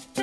Musik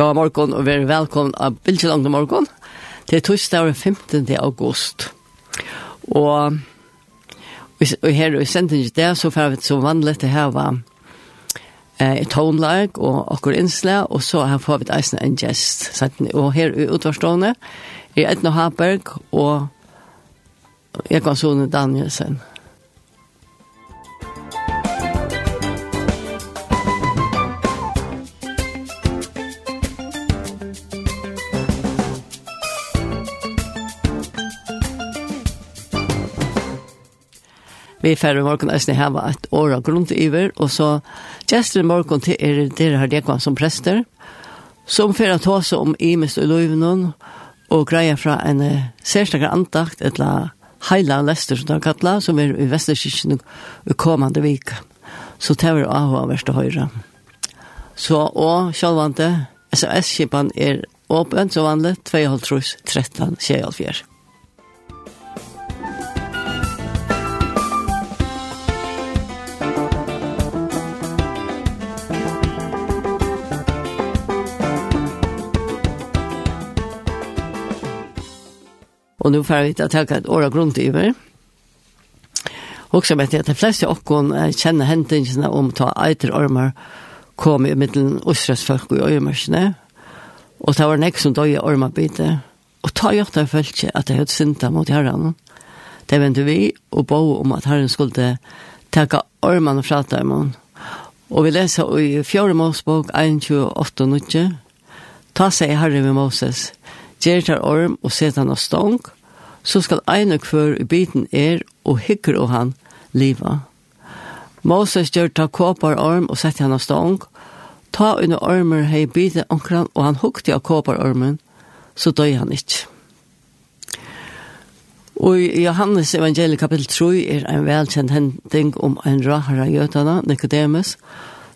God morgon og vær velkommen av Bildsjøland om morgon til torsdag 15. august. Og, og her i sendingen der så får vi så vanlig til her var eh, tonlag og akkur innsla, og så her får vi eisen en gjest. Og her i utvarstående er Edna Haberg og Egon Sone Danielsen. vi færre morgen jeg hava et år av grunn iver, og så gestre morgen til er dere har dekva som prester, som fyrir at seg om imest og løyvnun, og greier fra en særstakker antakt, et la heila lester som de kallar, som er i Vesterkirken i kommande vika. Så det var av av verste høyre. Så, og sjálfande, SMS-kipan er åpen så vanlig, 2,5 13, 24. Og nu får vi att ta av grunn til över. Och så vet jeg at de fleste av dere kjenner hendelsene om ta äter ormar kom i mitten östres folk och øyemørsene. Och det var nek som då i ormarbete. Och ta jag det följt att det hadde synda mot herren. Det vände vi och bo om att herren skulle ta ormarna från dem. Og vi leser i fjore målsbok 1.28.9. Ta seg herre med Moses gjer tar orm og set han av stång, så skal ein og kvør i biten er og hikker og han liva. Moses gjør ta kåpar orm og sett han av stång, ta under ormer hei biten omkran og han hukte av kåpar ormen, så døy han ikkje. Og i Johannes evangeliet kapitel 3 er en velkjent hending om en rahara gjøtana, Nicodemus,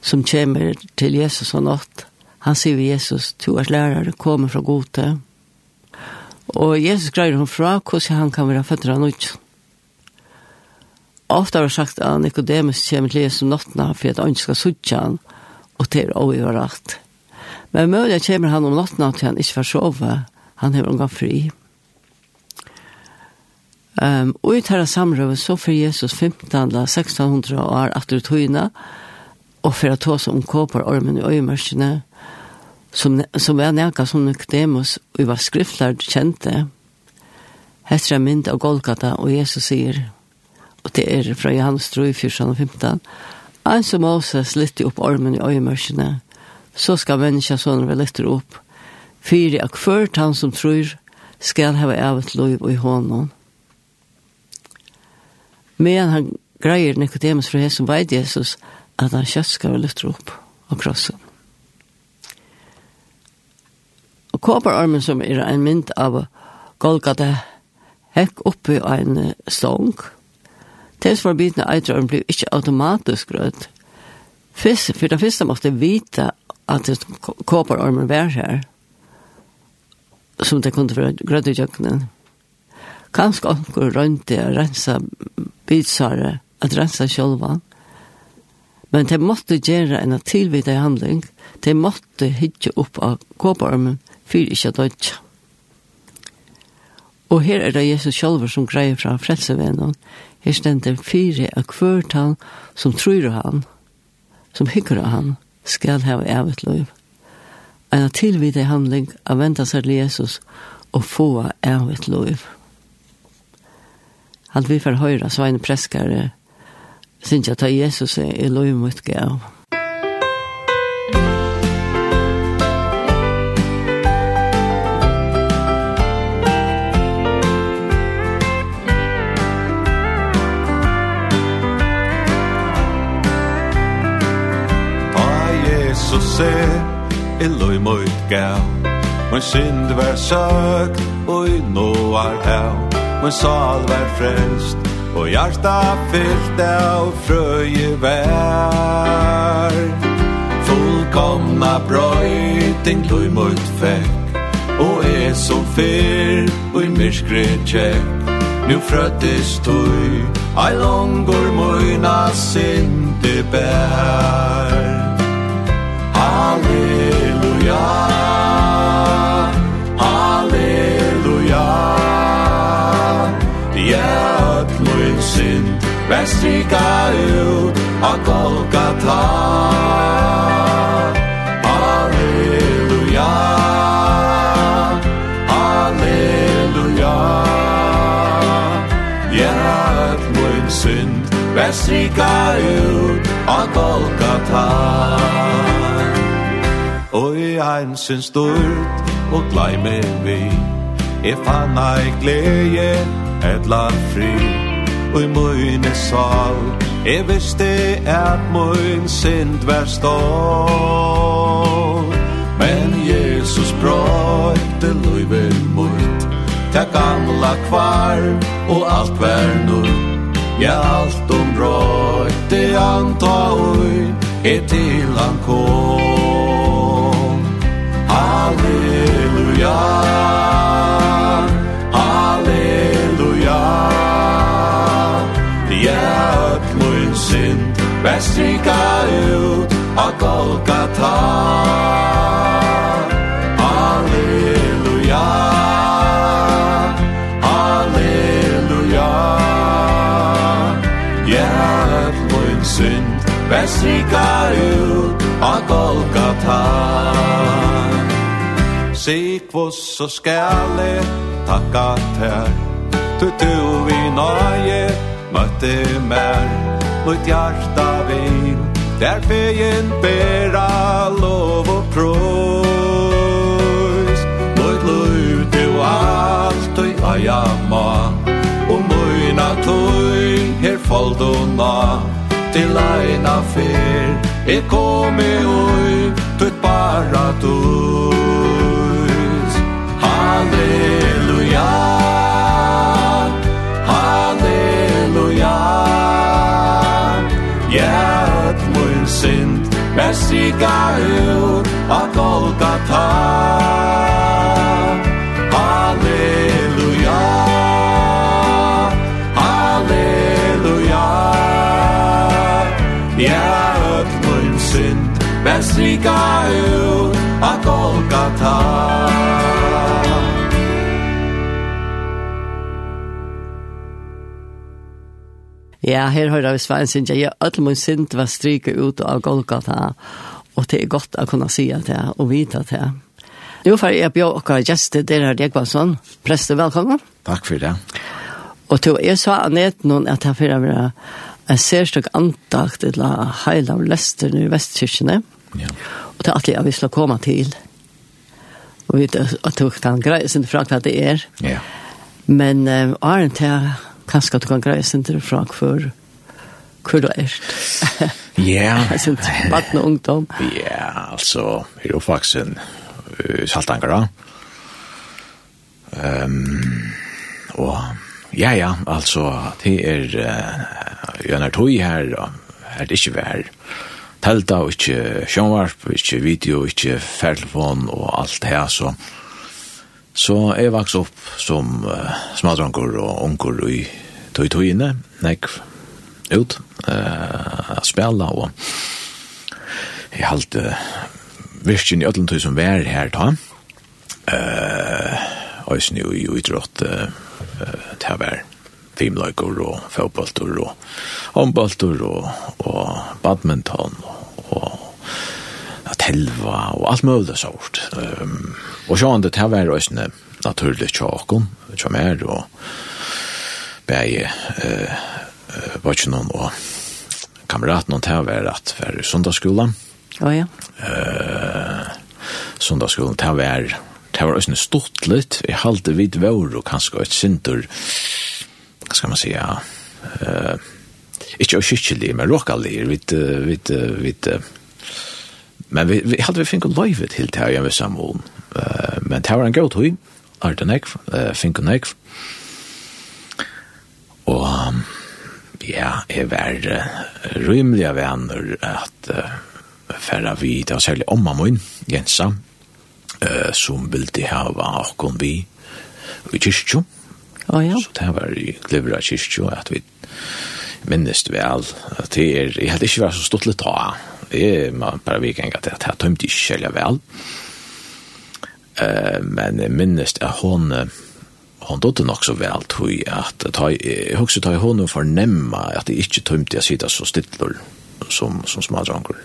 som kommer til Jesus og nått. Han sier vi Jesus, to er lærere, kommer fra gode. Og Jesus greier hun fra hvordan han kan være født av noe. Ofte har sagt at Nikodemus kommer til Jesus om for at han skal sutte han, og til å gjøre overrakt. Men mulig kommer han om nattene til han ikke får sove, han har en gang fri. Um, og i dette samrøvet så for Jesus 15. 1600 år etter tøyene, og for at om omkåper ormen i øyemørkene, som, som var nærka som Nicodemus, og vi var skriftlar kjente, hester er mynd av Golgata, og Jesus sier, og det er fra Johannes 3, 14 og 15, «Ein som Moses lytte opp ormen i øyemørsene, så skal menneska sånne vi lytte opp, fyri ak ført han som tror, skal hava evet loiv og i hånden.» Men han greier Nicodemus fra Jesus, veit Jesus, at han kjøtt skal vi lytte opp av krossen. Kåpararmen som er en mynd av Golgata hekk oppi ein stong. Tess for bitna eitrarmen blir ikkje automatisk rødt. Fyrst, for det første måtte vita at kåpararmen vær her, som det kunne være grød i kjøkkenen. Kanskje anker rønte å rensa bitsare, at rensa sjølva. Men det måtte gjøre en tilvita handling. Det måtte hitje opp av kåparmen, for ikke dødja. Og her er det Jesus sjálfur som greier fra frelsevennen. Her stender fire av hvert han som tror han, som hykker av han, skal ha evet liv. En tilvide handling av venta seg til Jesus og få evet liv. Han så er en Preskare, synes jeg ta Jesus er i liv mot gav. se Illoi mot gau. Men synd var søkt Og i noar hau. Men sal var frelst Og hjarta fyllt av frøye vær. Fullkomna brøyting Loi mot fekk Og er som fyr Og i myrskre tjekk. Nu frøttes tøy, ei longor moina sinde bær. tar. Og i ein sin stort og gleime vi. E fann ei glede et la fri. Og i møyne sal E visste at møyn sind vær stor Men Jesus brøyte løyve mot Ta gamla kvar og alt vær nøyt Ja, alt om brøyte anta oi er til han kom. Halleluja. Halleluja. Ja, ötlun sind Vestrika ut av Golgata. sikar ut av Golgata. Sikvus så skal jeg takka ter Tu tu vi nøye møtte mer. Mot hjarta vil Der feien bera lov og prøys. Mot lov du alt og aja ma Og møyna tøy her foldona til eina fer E komi oi, tutt bara tutt Halleluja Halleluja. Ja, et mun sint, men strika ur a Golgata. Ja, her hører vi Svein sin, jeg er alle min sint var stryke ut av Golgata, og det er godt å kunne si at det, og vite at det. Nå får jeg bjør dere gjester, dere er Jekvansson. preste velkommen. Takk for det. Og til jeg sa Annette noen at jeg får være en særstøk antakt til heil av Lester i Vestkirkene. Ja. Og til at jeg vil komme til. Og vite at du kan greie sin fra hva det er. Ja. Men øh, Arne til kanskje du kan greie sin til fra hver hver du er. Ja. Baden og ungdom. Ja, altså, jeg er jo faktisk en uh, saltankere. Um, og ja, ja, altså, det er uh, gjennom tog her, og her er ikke vær. Telta, og ikke sjønvarp, ikke video, ikke fertelefon og alt det her, så... Så jeg vokste opp som uh, smadranker og onker i tog tog inne, nek, ut, uh, spela og jeg halte uh, virkjen i ødelen tog som vær her ta, uh, og øysen jo i utrått uh, til å være filmløyker og fotbolter og håndbolter og, og badminton og, og telva og alt mulig sort. Um, og så det her var også naturlig tjakken, tjå mer, og bæge uh, uh, vatsjonen og kameraten og til her var at var sundagsskolen. Å oh, ja. Uh, sundagsskolen, til her var det var også stort litt. Jeg halte vidt vår og kanskje et sinter, hva skal man si, ja, uh, ikke å kykkelig, men råkallig, vidt, vidt, vidt, vidt Men vi, vi hadde vi finket løyve til det her hjemme sammen. Uh, men det var en god tøy, Arden Ekv, uh, finket Ekv. Og ja, jeg var uh, rymlige venner at uh, færre vi, det var særlig omma min, Jensa, uh, som ville ha okkon vi i kyrkjo. Oh, ja. Så det var i Glivra kyrkjo at vi minnes vel det er, jeg hadde ikke vært så stort litt av det man bara vi kan att at jeg tømte i själva väl. Eh men minst at hon hon dotter nok så väl tror at att ta också ta hon för nämma att det inte tömt jag sitter så stillor som som smadranker.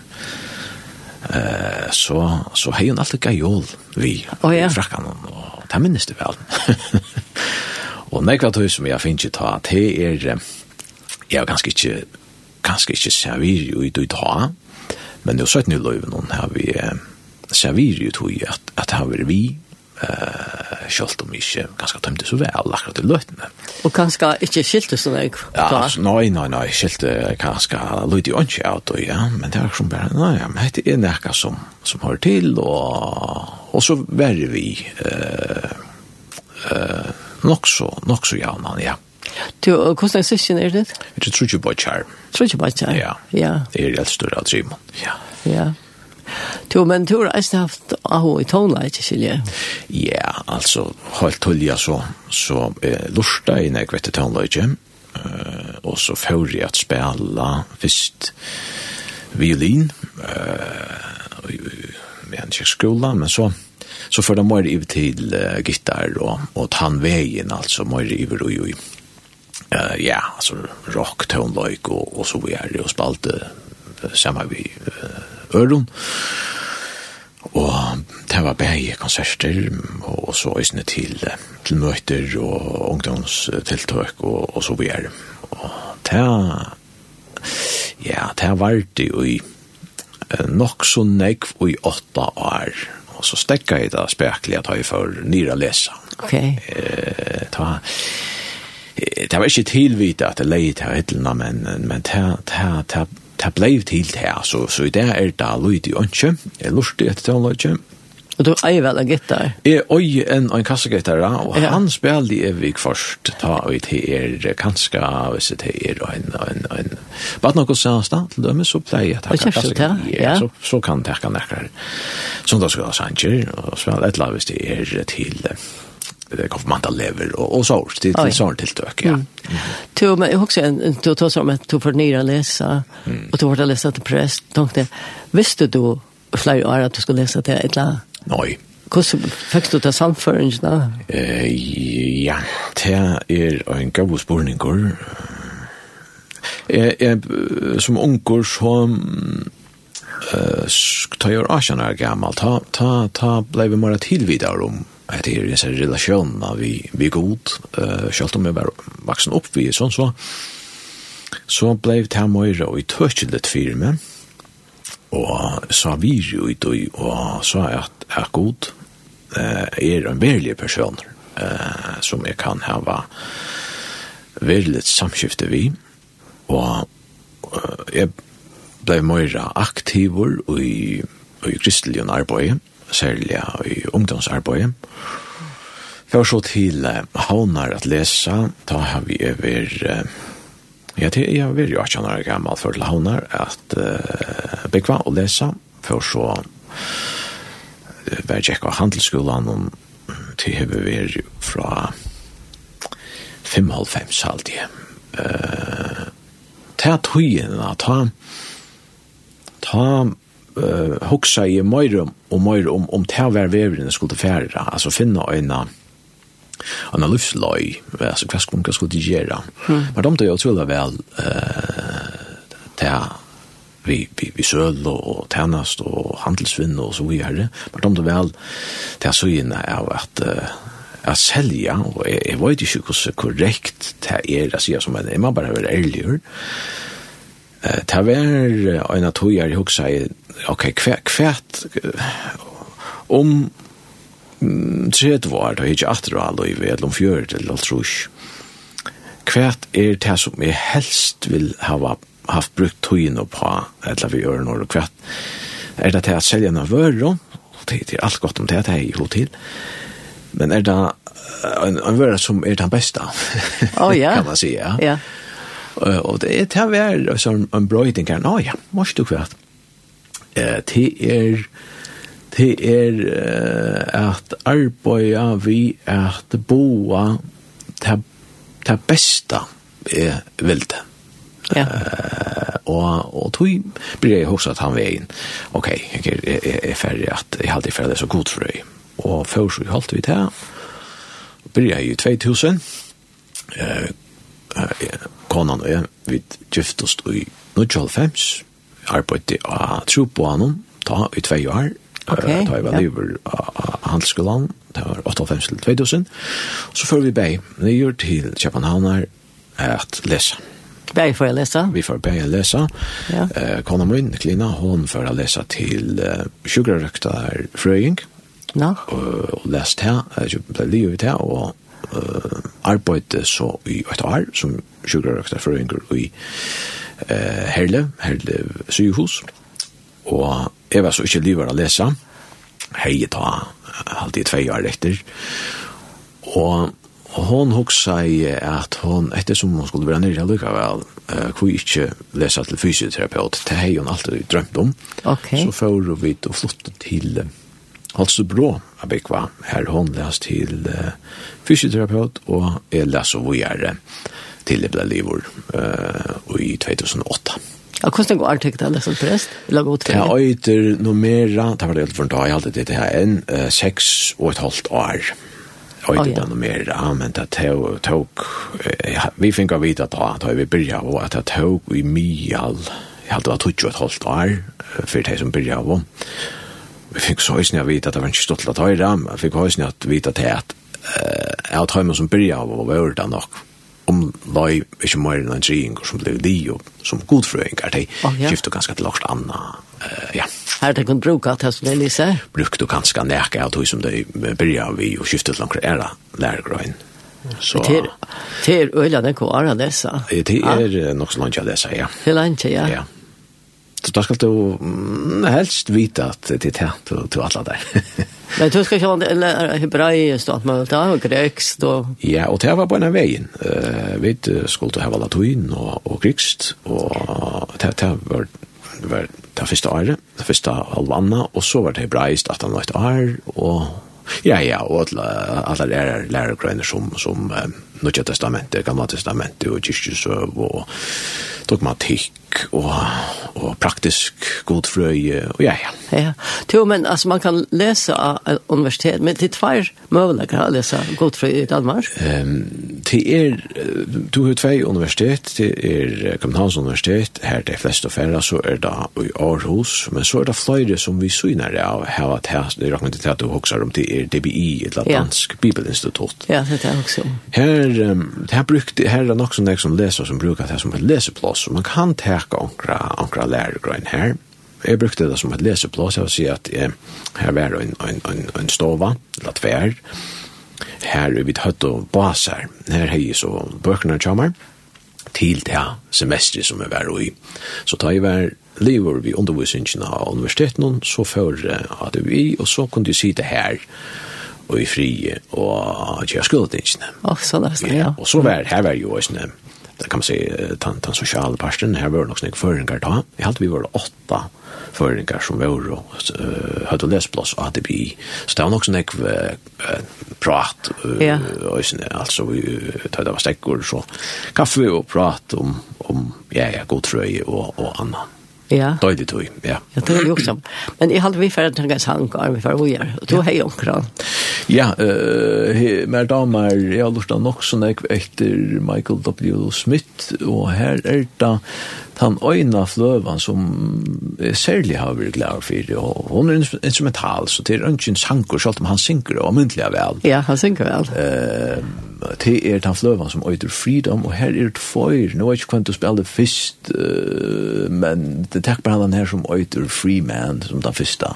Eh så så hej hun alltid gajol vi. Och ja. Frackan och ta minnes det väl. och nekva tog som jag finner ju ta att det är jag ganska inte ganske ikke servir jo i dag Men det er sånn i løyven og har vi ser vi jo tog at, at har vi vi eh skalt om ikke ganske tømte så vel akkurat i løytene. Og kanskje ikke skilte så vel? Ja, nei, nei, nei, skilte ganske løyt i ikke av det, ja, men det er som bare, nei, ja, men det er nekka som, som hører til, og, og så verre vi eh, eh, nok så, nok så javnan, ja. Mm Du, og hvordan er sysken er det? Jeg tror ikke bare kjær. Tror ikke bare kjær? Ja. ja. Det er helt større av Simon. Ja. Ja. Du, men du har ikke haft aho i tåla, ikke skilje? Ja, altså, helt tullja så, så eh, lorsta i nek vette tåla, ikke? Uh, og så får jeg at spela først violin, uh, med en ikke skola, men så så får de mer i til uh, gitar og, og tannvegen, altså mer i og i eh ja, alltså rock tonlöjk och, och så vidare och spalte samma vi uh, öron og det var bæg konserter og så isne til, til møter og ungdomstiltøk og, og så videre. Og det ja, det var det jo i nok så nekv og i åtta år. Og så stekka jeg da spekelig at jeg får nyra lesa ok. Eh, ta det var ikke tilvita at det leie til hittelna, men, men det, det, det, det ble til det, så, så i det er det lyd i ønske, jeg lurte etter til løyde. Og du eier vel en gitar? Jeg eier en, en kassagitar, og ja. han spiller i Evig først, ta og til er kanskje, hvis det er en, en, en, bare noe sens da, til dømme, så pleier jeg å ta kassagitar, ja. så, så kan jeg ta nekker, som da skal ha sanger, og spiller et eller annet hvis det er til, til, konfirmantelever och och så det är sånt tilltök ja. Tu men också en tu tar som att tu för nya läsa och tu har läsa till press tänkte visste du flera år att du skulle läsa till ett la. Nej. Kus fekst du ta samføring da? Eh ja, det er en god spurning Eh eh som onkel som eh tar jag asjarna gammalt. Ta ta ta blev mer tillvidare om Jeg tenker disse relasjonene vi, vi er god, uh, selv om jeg var vaksen opp vi, sånn så, så ble det her møyre og i tøkjelet firme, og sa vi jo i tøy, og så sa at jeg er god, uh, er en verlig person, uh, som jeg kan hava verlig samskifte vi, og uh, jeg ble møyre aktiver og i, og i kristelig arbeid, særlig i ungdomsarbeidet. Jeg så til uh, havnar at lesa, da har vi over, uh, ja, det er jeg vil jo ikke når jeg er gammel for til havnar, at uh, byggva og lese. for så uh, var jeg av handelsskolen og til har vi fra 5,5 halvdige. Uh, til at høyene, ta, ta uh, hoksa i møyre og møyre om, om ta hver veveren skulle fære, altså finne øyne en livsløy, altså hva skulle man skulle gjøre. Mm. Men de tog jo utrolig vel uh, ta vi, vi, vi søl og tjenest og handelsvinn og så videre. Men de tog vel til søgene av at uh, at selja, og jeg, jeg vet ikke hvordan korrekt det er jeg sier som en, jeg må bare være ærligere. Uh, det var en av tog jeg hoksa i ok, kvært, kvært, om tredje var, da ikke atter og alle i vedel om fjøret eller alt trus. Kvært er det som jeg helst vil ha haft brukt tøyene på, eller vi gjør noe kvært, er det til at selge noen vører, det er alt godt om det, det er jo til, men er det en, en vører som er den beste, oh, ja. kan man si, ja. ja. Og det er til å være en brøyding, her, nå ja, må du kvært eh, til er til er eh, at arbeida vi at boa til det beste er vilde. Ja. Uh, og, og tog blir jeg hos at han veien, ok, jeg er, er, er ferdig at jeg alltid ferdig så god for deg. Og først så holdt vi til, blir jeg i 2000, uh, uh, konan og jeg, vi gifte oss i 1995, arbeidde av tro på han ta i tvei år, okay, ta i var nyver av handelsskolan, det var 8.5 til 2000, så får vi bei nyer til København her at lese. Bei får jeg lese? Vi får bei lese. Ja. Eh, Kona min, Klina, hon får jeg lese til uh, sugarrøkter frøying, Ja. Og lest her, jeg ble livet her, og uh, arbeidde så i et år som sugarrøkter frøying i eh, Herle, Herle sykehus, og jeg var så ikke livet å lese, hei ta alltid tvei år etter, og hon hoksa i at hon, ettersom hon skulle være nere lukkavel, uh, kunne ikke lese til fysioterapeut, det hei hun alltid drømt om, okay. så får vi og flytte til uh, Halsebro av Bekva. Her hon läst til uh, fysioterapeut, og jeg läser hvor jeg er til det ble livet uh, i 2008. Ja, hvordan går artikta det lese prest? Eller god til. er øyter noe mer, det var det helt for en dag, jeg hadde det her enn, uh, seks og et halvt år. Øyter det ja, men det tok, vi fikk av vite da, da vi begynte av, at det tok i mye all, jeg hadde vært tog og et halvt år, for det som begynte av. Vi fikk så høysene av vite at det var ikke stått til stolt at høyre, vi fikk høysene av vite at det er at jeg har tøymen som byrja av, og var det nok, om lai ikkje meir enn en triingur som blir li og som godfrøyngar, de oh, ja. skifter ganske til lakst anna. Uh, ja. Her det kan bruka til som det lyser? Bruk du ganske nekka av tog som de byrja vi og skiftet til langre era lærgrøyn. Så, til til øyla den øyla nekko ara lesa? Det er nok så langt jeg lesa, ja. til er langt, ja. Ja. Så da skal du helst vite at det er tjent til alle der. Men du skal ikke ha hebreisk og alt mulig, og grekst og... Ja, og det var på en av veien. Vi skulle ha latin og, og grekst, og det, det var var det første året, det første halvanna, og så var det hebreisk at han var et år, og ja, ja, og alle lærere, lærergrønner som, som um, Nødja testamentet, gamla testamentet og kyrkjusøv og dogmatikk og, og praktisk godfrøy og ja, ja. Ja, jo, men altså man kan lese av universitet, men til tvær møvelegger å lese godfrøy i Danmark? Um, det er, du har tvei universitet, det er Københavns universitet, her det er flest og færre, så er det i Aarhus, men så er det flere som vi syner av her at her, det er akkurat til at du hokser om det er DBI, et eller dansk bibelinstitutt. Ja, det er det også. Her her, um, her brukt, her er nok som jeg som leser som brukar det som et leseplass, og man kan teka ankra, ankra læregrøn her. Jeg brukte det som et leseplass, jeg vil si at eh, her var en, en, en, en stova, eller tver, her er vi høtt og baser, her hei så bøkene kommer, til det semestret som jeg var i. Så da jeg var lever vi undervisningen av universiteten, så før hadde vi, og så kunne jeg si det her, og i frie og kjøre skuldingene. Åh, oh, så det er ja. Og så var her var jo også en, det kan man si, den, den sosiale parten, her var det nok snakk føringer da. Jeg hadde vi var åtta føringer som var og uh, hadde lesplass, og hadde vi, så det var nok snakk uh, prat, uh, ja. og, sånn, altså, vi, da det var stekker, så kaffe og prat om, om ja, ja, god trøye og, og annet. Ja. Døyde tog, ja. Ja, det er jo også. Men jeg hadde vi ferdig til en gang og vi var jo her, og har jo omkring. Ja, uh, mer damer, jeg har lurt av nok sånn jeg etter Michael W. Smith, og her er det han øyna fløvan som er særlig har vært glad for, og hun er instrumental, så det er ønsken sanker, selv om han synker og myndelig vel. Ja, han synker vel. Uh, det er den fløvan som øyder freedom, og her er det for, nå er ikke hvem å spille først, uh, men det er takk bare han her som øyder free man, som den første.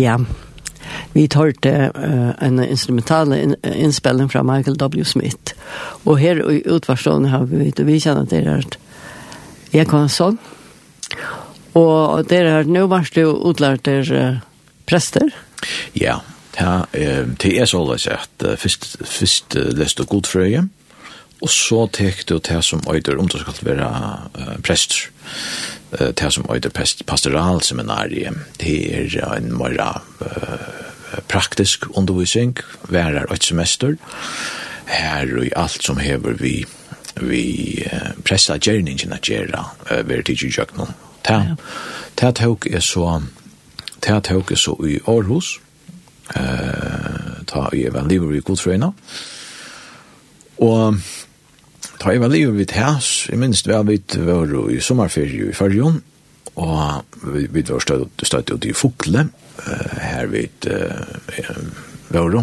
Ja, vi hørte uh, en instrumentale innspilling fra Michael W. Smith. Og her i utvarstående har vi, vi kjenner at det er jeg kan sånn. Og det er nå varst det utlært der uh, prester. Ja, ja det er så løs at uh, først, først uh, leste godfrøye, og så tek du det som øyder om det skal være uh, prester det som heter pastoralseminariet, det er en mer uh, praktisk undervisning, hver er et semester, her og i alt som hever vi, vi uh, pressa gjerningen at gjøre, uh, ved tidsjøknum. Det er tog er så Det er tog jeg så i Aarhus, eh, ta i evangeliver i Godfrøyna, og ta i var livet vi tæs, i minst vel vidt var i sommerferie i Førjon, og vi, vi var støtt ut i Fokle, her vidt uh, Våro,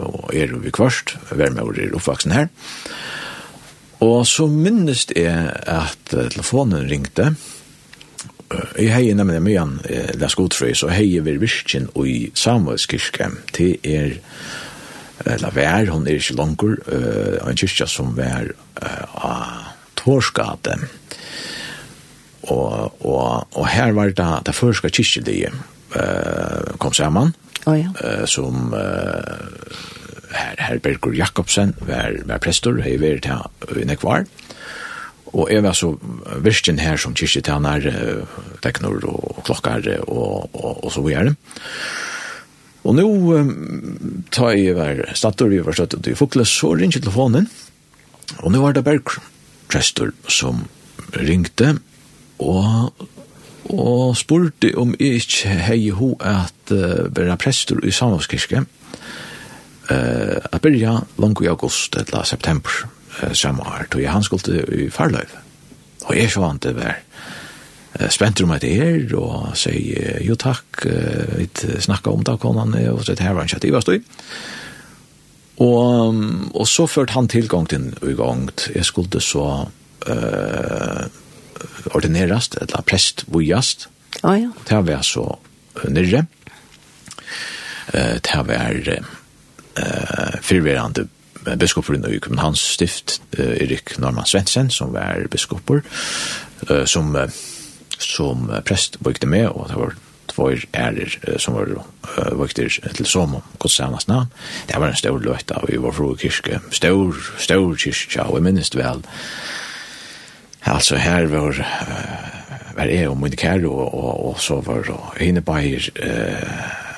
og er vi kvarst, Værmøver er oppvaksen her. Og så minnes jeg at telefonen ringte, Jeg heier nemlig mye an, det er skodfrøy, så heier vi virkjen i Samuelskirke til er eller vær, hun er ikke langer, uh, en kyrkja som vær uh, av Torsgate. Og, og, og her var det det første kyrkjelige uh, kom sammen, oh, ja. uh, som uh, her, her Herbergur Jakobsen var, var prestor, hei vært her i Nekvar, og jeg var så virkjen her som kyrkjetjener, uh, teknor og klokkar og, og, og så videre. Og Og nå um, tar jeg var stator i verstedt ut i Fokle, så ringte telefonen, og nå var det Berg Prester som ringte, og, og spurte om jeg ikke hei ho at uh, være prester i Samhavskirke, uh, at byrja langt i august eller september uh, samme år, tog jeg han skulle i Farløyve. Og jeg så han det være spenter om etter her, og sier jo takk, vi snakka om det, konan, og så her var han kjøttet i Vastøy. Og, og så førte han tilgang til i gang. Jeg skulle så uh, ordinerast, eller prest vujast. Oh, ja. Det var så nyrre. Uh, det var uh, fyrverande biskopen i Københavns stift, Erik Norman Svensson, som var biskoper, uh, som uh, som prest bygde med, og det var tvår ærer som var vøkter til som om godstjenest navn. Det var en stor løyta, og vi var fra kyrke, stor, stor kyrkja, og jeg minnes vel, altså her var, var jeg og min kære, og, og, og så var og henne bæger, eh,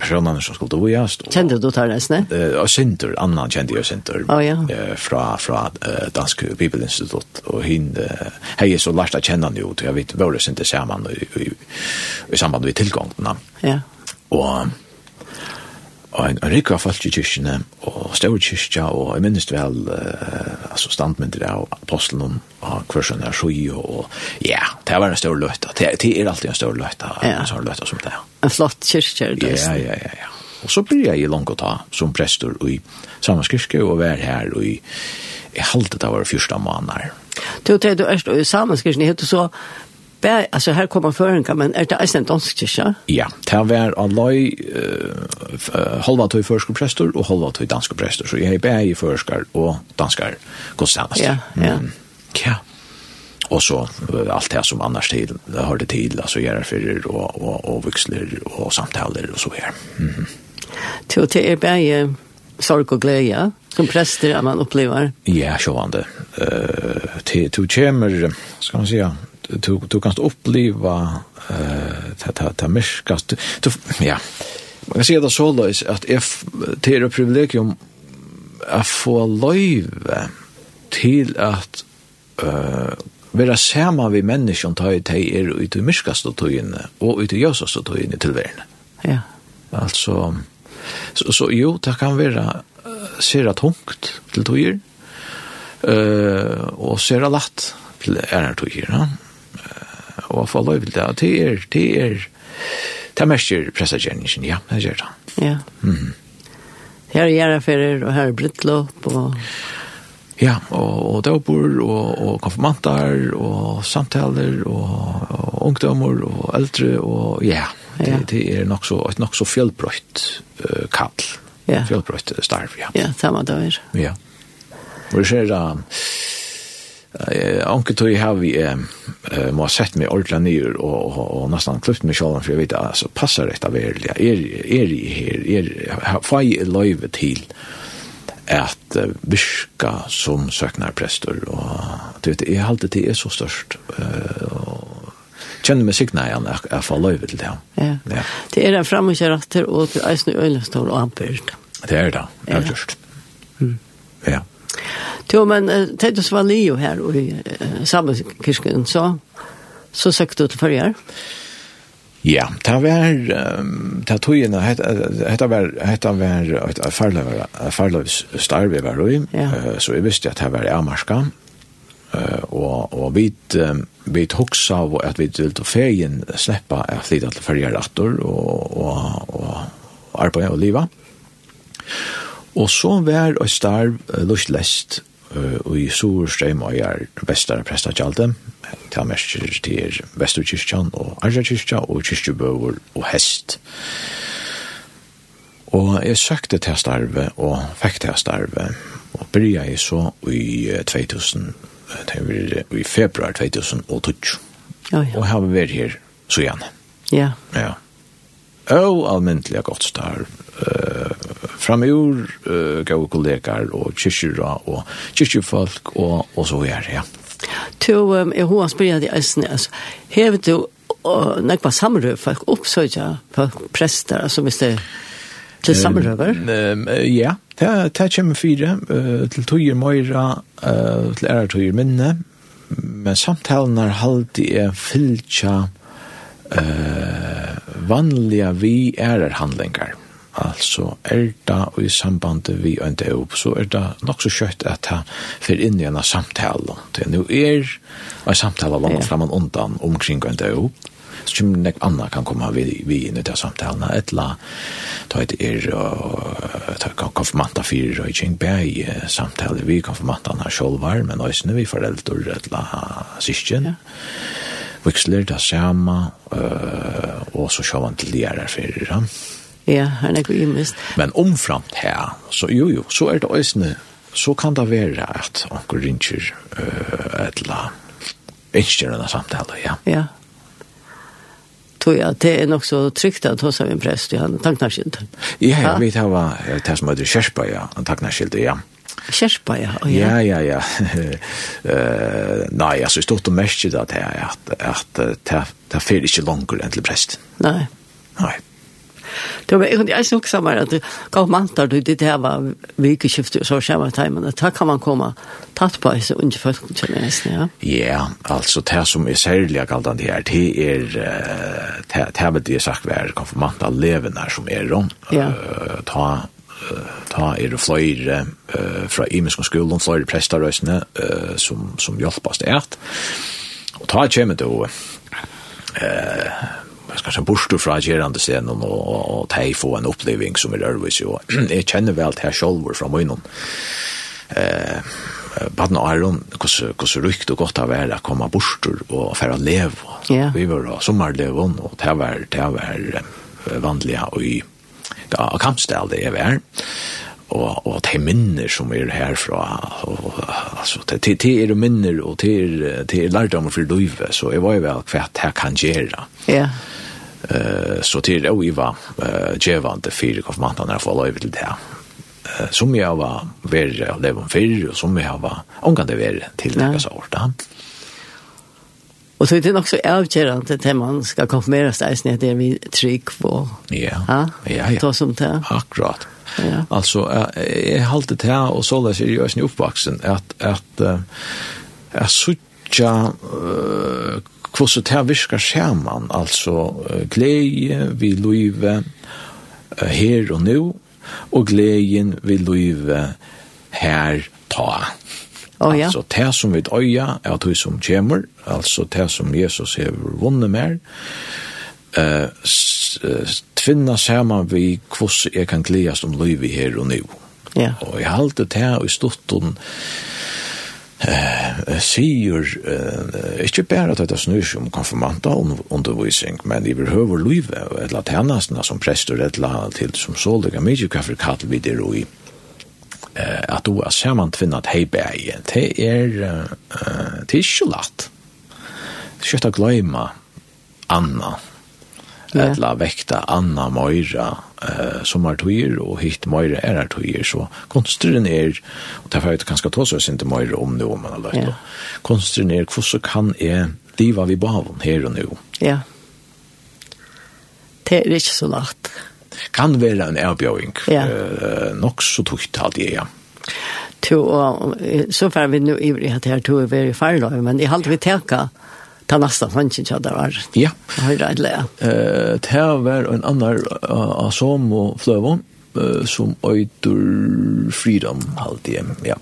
personene som skulle bo. Kjente du tar nesten? Uh, og Sintur, Anna kjente jeg Sintur. Oh, ja. uh, fra fra uh, Dansk Bibelinstitutt. Og hun, uh, hei så lært å kjenne henne jo, til jeg vet, våre Sintur sammen i, i, i, i samband med tilgångene. Ja. Og og en rikva folk i kyrkjene, og større kyrkja, og jeg minnes vel uh, altså standmyndir av apostelen og kvarsen er sjøy, og ja, det var en større løyta. Det, det er alltid en større løyta, ja. en sånn løyta som det. er. En flott kyrkja, det Ja, ja, ja, ja. Og så blir jeg i langt å ta som prestor i samanskyrke, og vær her, og i, i halvdet av våre fyrsta måneder. Du, det du er i samanskyrkene, heter så bär alltså här kommer føringa, men är det en dansk kyrkja? Ja, det var alloj uh, halva tog förskolpräster och halva tog danske präster så jeg är bär i førskar och danskar gudstjänst. Ja, ja. Mm. Ja. Och så allt det som annars till har det till alltså gjerrafyrer för og, og och vuxler och samtaler och så her. Mhm. Till till er bär sorg og glede, som präster man upplever. Ja, sjåvande. Eh uh, till till kommer ska man säga du du kan uppleva eh ta ta ta du ja man kan se det så är att if det är privilegium att få leva till att eh vera sama vi menneskjum ta i tei er ut och miskastu tøyinni og ut i í jøsastu tøyinni til verðina. Ja. Altså så, så jo, det kan vera sera tungt til tøyir. Eh uh, og sera latt til ærar tøyir, ja og få lov til det. Det er, det er, det er mest pressagjerningen, ja, det gjør det. Ja. Mm. Her er gjerraferer, og her er brittlåp, og... Ja, og, og døper, og, og konfirmanter, og samtaler, og, og ungdommer, og eldre, og ja, det, ja. det er nok så, et nok så fjellbrøtt uh, kall. Ja. Fjellbrøtt starv, ja. Ja, samme døgn. Ja. Og det skjer da... Uh, Anke tog jeg har vi eh, må ha sett meg ordentlig nyr og og, og nesten klippt meg selv, for jeg vet altså passer dette veldig. er er jeg her? Er får jeg løyve til at uh, virka som søknar prester og du vet jeg halte til er så størst og kjenner meg sikna igjen at jeg får løyve til det. Ja. Ja. det er en framgjøratter og til eisen i øynestål og anbyrd det. Er det, det er just mm. ja. Jo, men uh, Tedus var Leo her i uh, samme Sammenkirken, så, så søkte du til forrige Ja, det var, um, det tog inn, det var, det var et farløvstarv jeg var i, ja. uh, så jeg visste at det var i Amarska, uh, og, og vi, um, vi hoksa av at vi ville til ferien slippe at flytta til ferien rattor og, og, og, og arbeid og livet. Og så var et starv uh, lustlest, og i Sorstrøm og er vestere prester til alt dem. Til mest til Vesterkirkjan og Arjakirkja og Kirkjubøver og Hest. Og jeg søkte til starve og fikk til starve og byrja jeg så i 2000, i februar 2012. Oh, ja. Og har vi vært her så igjen. Ja. Ja. Og almindelig godt starv. Uh, framur uh, gode kollegaer og kyrkjura og kyrkjefolk og, og så er ja. To, um, jeg har spyrir deg eisen, altså, hever du og nekva samrøv folk, oppsøkja folk, prester, altså hvis det til samrøver? Ja, det kommer fire, uh, til tøyer møyra, uh, til ære tøyer minne, men samtalen er halde er fylkja vanliga vi ærerhandlingar. Mm altså er det i samband vi en døp, så er det nok så kjøtt at jeg får inn i en samtale. Det er nå er en samtale langt yeah. frem og undan omkring en døp, så kommer nek anna kan komme vi, vi inn i det samtalen etla ta et er ta konfirmanta fire og ikke bæg samtale vi konfirmantana sjolvar men òsne vi foreldre et eller annet syskjen ja. viksler det samme uh, og så sjåvan til de er her fyrir Ja, han er ikke imist. Men omframt her, så jo jo, så er det øsne, så kan det være at onker ringer uh, et eller annet samtale, ja. Ja. Tror jeg, det er nok så trygt at hos av en prest, ja, takknarskilt. Ja, ja, vi tar hva, det som heter Kjerspa, ja, takknarskilt, ja. Kjerspa, ja. Oh, ja, ja, ja. uh, nei, altså, stort stod og merker det at det er at, at, at, at, at, at, at, at, at, at, at, at, at, Det var egentlig jeg som også var at gav mantar du det her var vikeskiftet og så skjermer timen. Da kan man komme tatt på disse unge folk til nesten, ja? Ja, altså det som er særlig galt an det her, det er det er vet jeg sagt hver konfirmant av levende som er rundt. Ja. Ta ta er det flere uh, fra imenske skolen, flere prestarøsene uh, som, som hjelper hjelpast er. Og ta kommer det jo uh, kanskje borster fra gjerande scenen og, og, og de få en oppleving som er ærvis jo. jeg kjenner vel til her selv fra munnen. Eh, Baden og Aron, hvordan rykt og godt det var å komme borster og fære lev. Yeah. Vi var da sommerlevån, og det var, det var vanlige og i da, kampstel det jeg var og og te minner som er herfra og altså te te, er minner og te er, te er lærdom for løyve så jeg var jo vel kvært her kan gjera. Ja. Yeah. Eh så till och Eva eh Jevante för konfirmanterna när får över till det Eh Som jag var värre av det var förr och som jag var ångande värre till det så hårt. Och så är det också avgörande att man ska konfirmera sig när det är vi trygg på. Ja. Ja, ja. Ta som det. Akkurat. Ja. Alltså jag har alltid det här och så där ser jag ju uppvuxen att att att sucha hvordan det virker skjermen, altså glede vi løyve her og nå, og gleden vi løyve her ta. Oh, ja. Altså det som vi øya er det som kommer, altså det som Jesus har vunnet mer, uh, tvinna saman vi hvordan jeg kan gledes om løyve her og nå. Ja. Og jeg halte det her i storten, eh sigur eh, ikkje berre at det snur seg om konfirmanta undervisning, men i behøver livet og etla tjenestene som prester etla til som sålige mykje kaffe kattel vi der i eh, at du er samantvinnat heibeie det er eh, det er ikke latt det er ikke å glemme Anna Ja. etla vekta anna møyra eh, som er tøyer, og hitt møyra er er tøyer, så konstren er, og derfor er det kanskje tås oss ikke møyra om det, om man har løyt, ja. konstren er hvordan kan jeg liva vi bavon her og nå? Ja. Det er ikke så lagt. Kan være en avbjøring, ja. Yeah. eh, nok så tukt alt jeg, ja to og så fær vi nu i det her to er very far men i halte vi teka ta nästa fanns inte där var. Ja. Hur det lä. Eh det var en annan av som och flövon uh, som öjtur freedom alltid. Ja.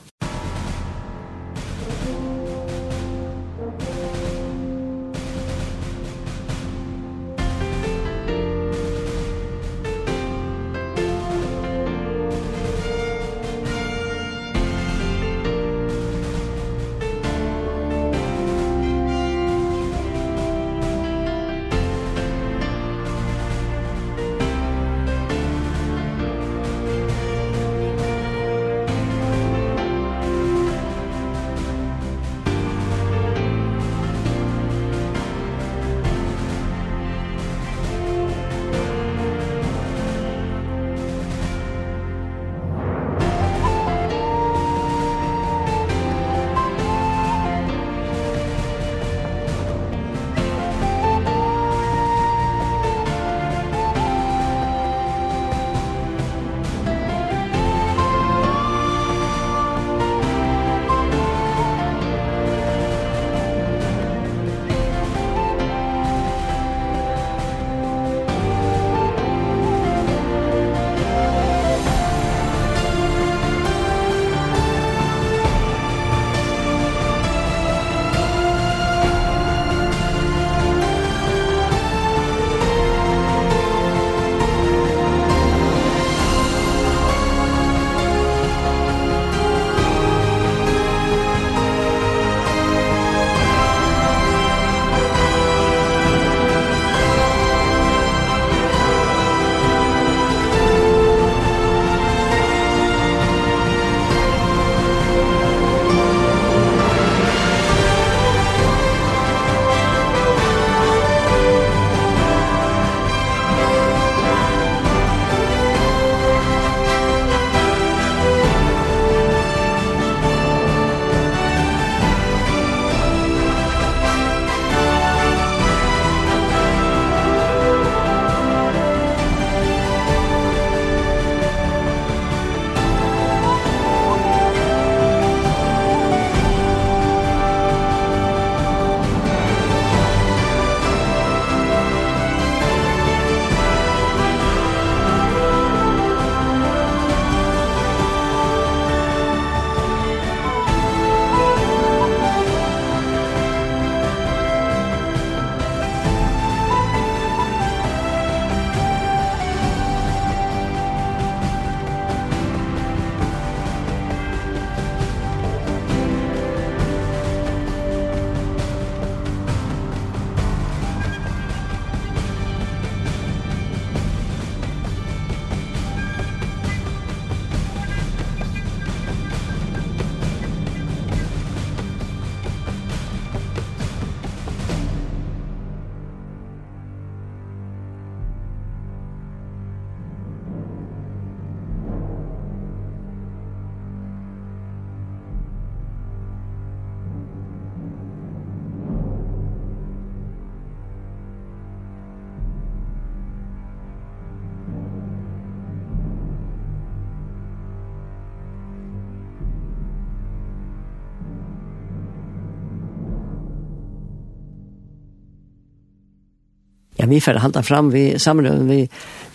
ja, vi får halda fram vi samrøven vi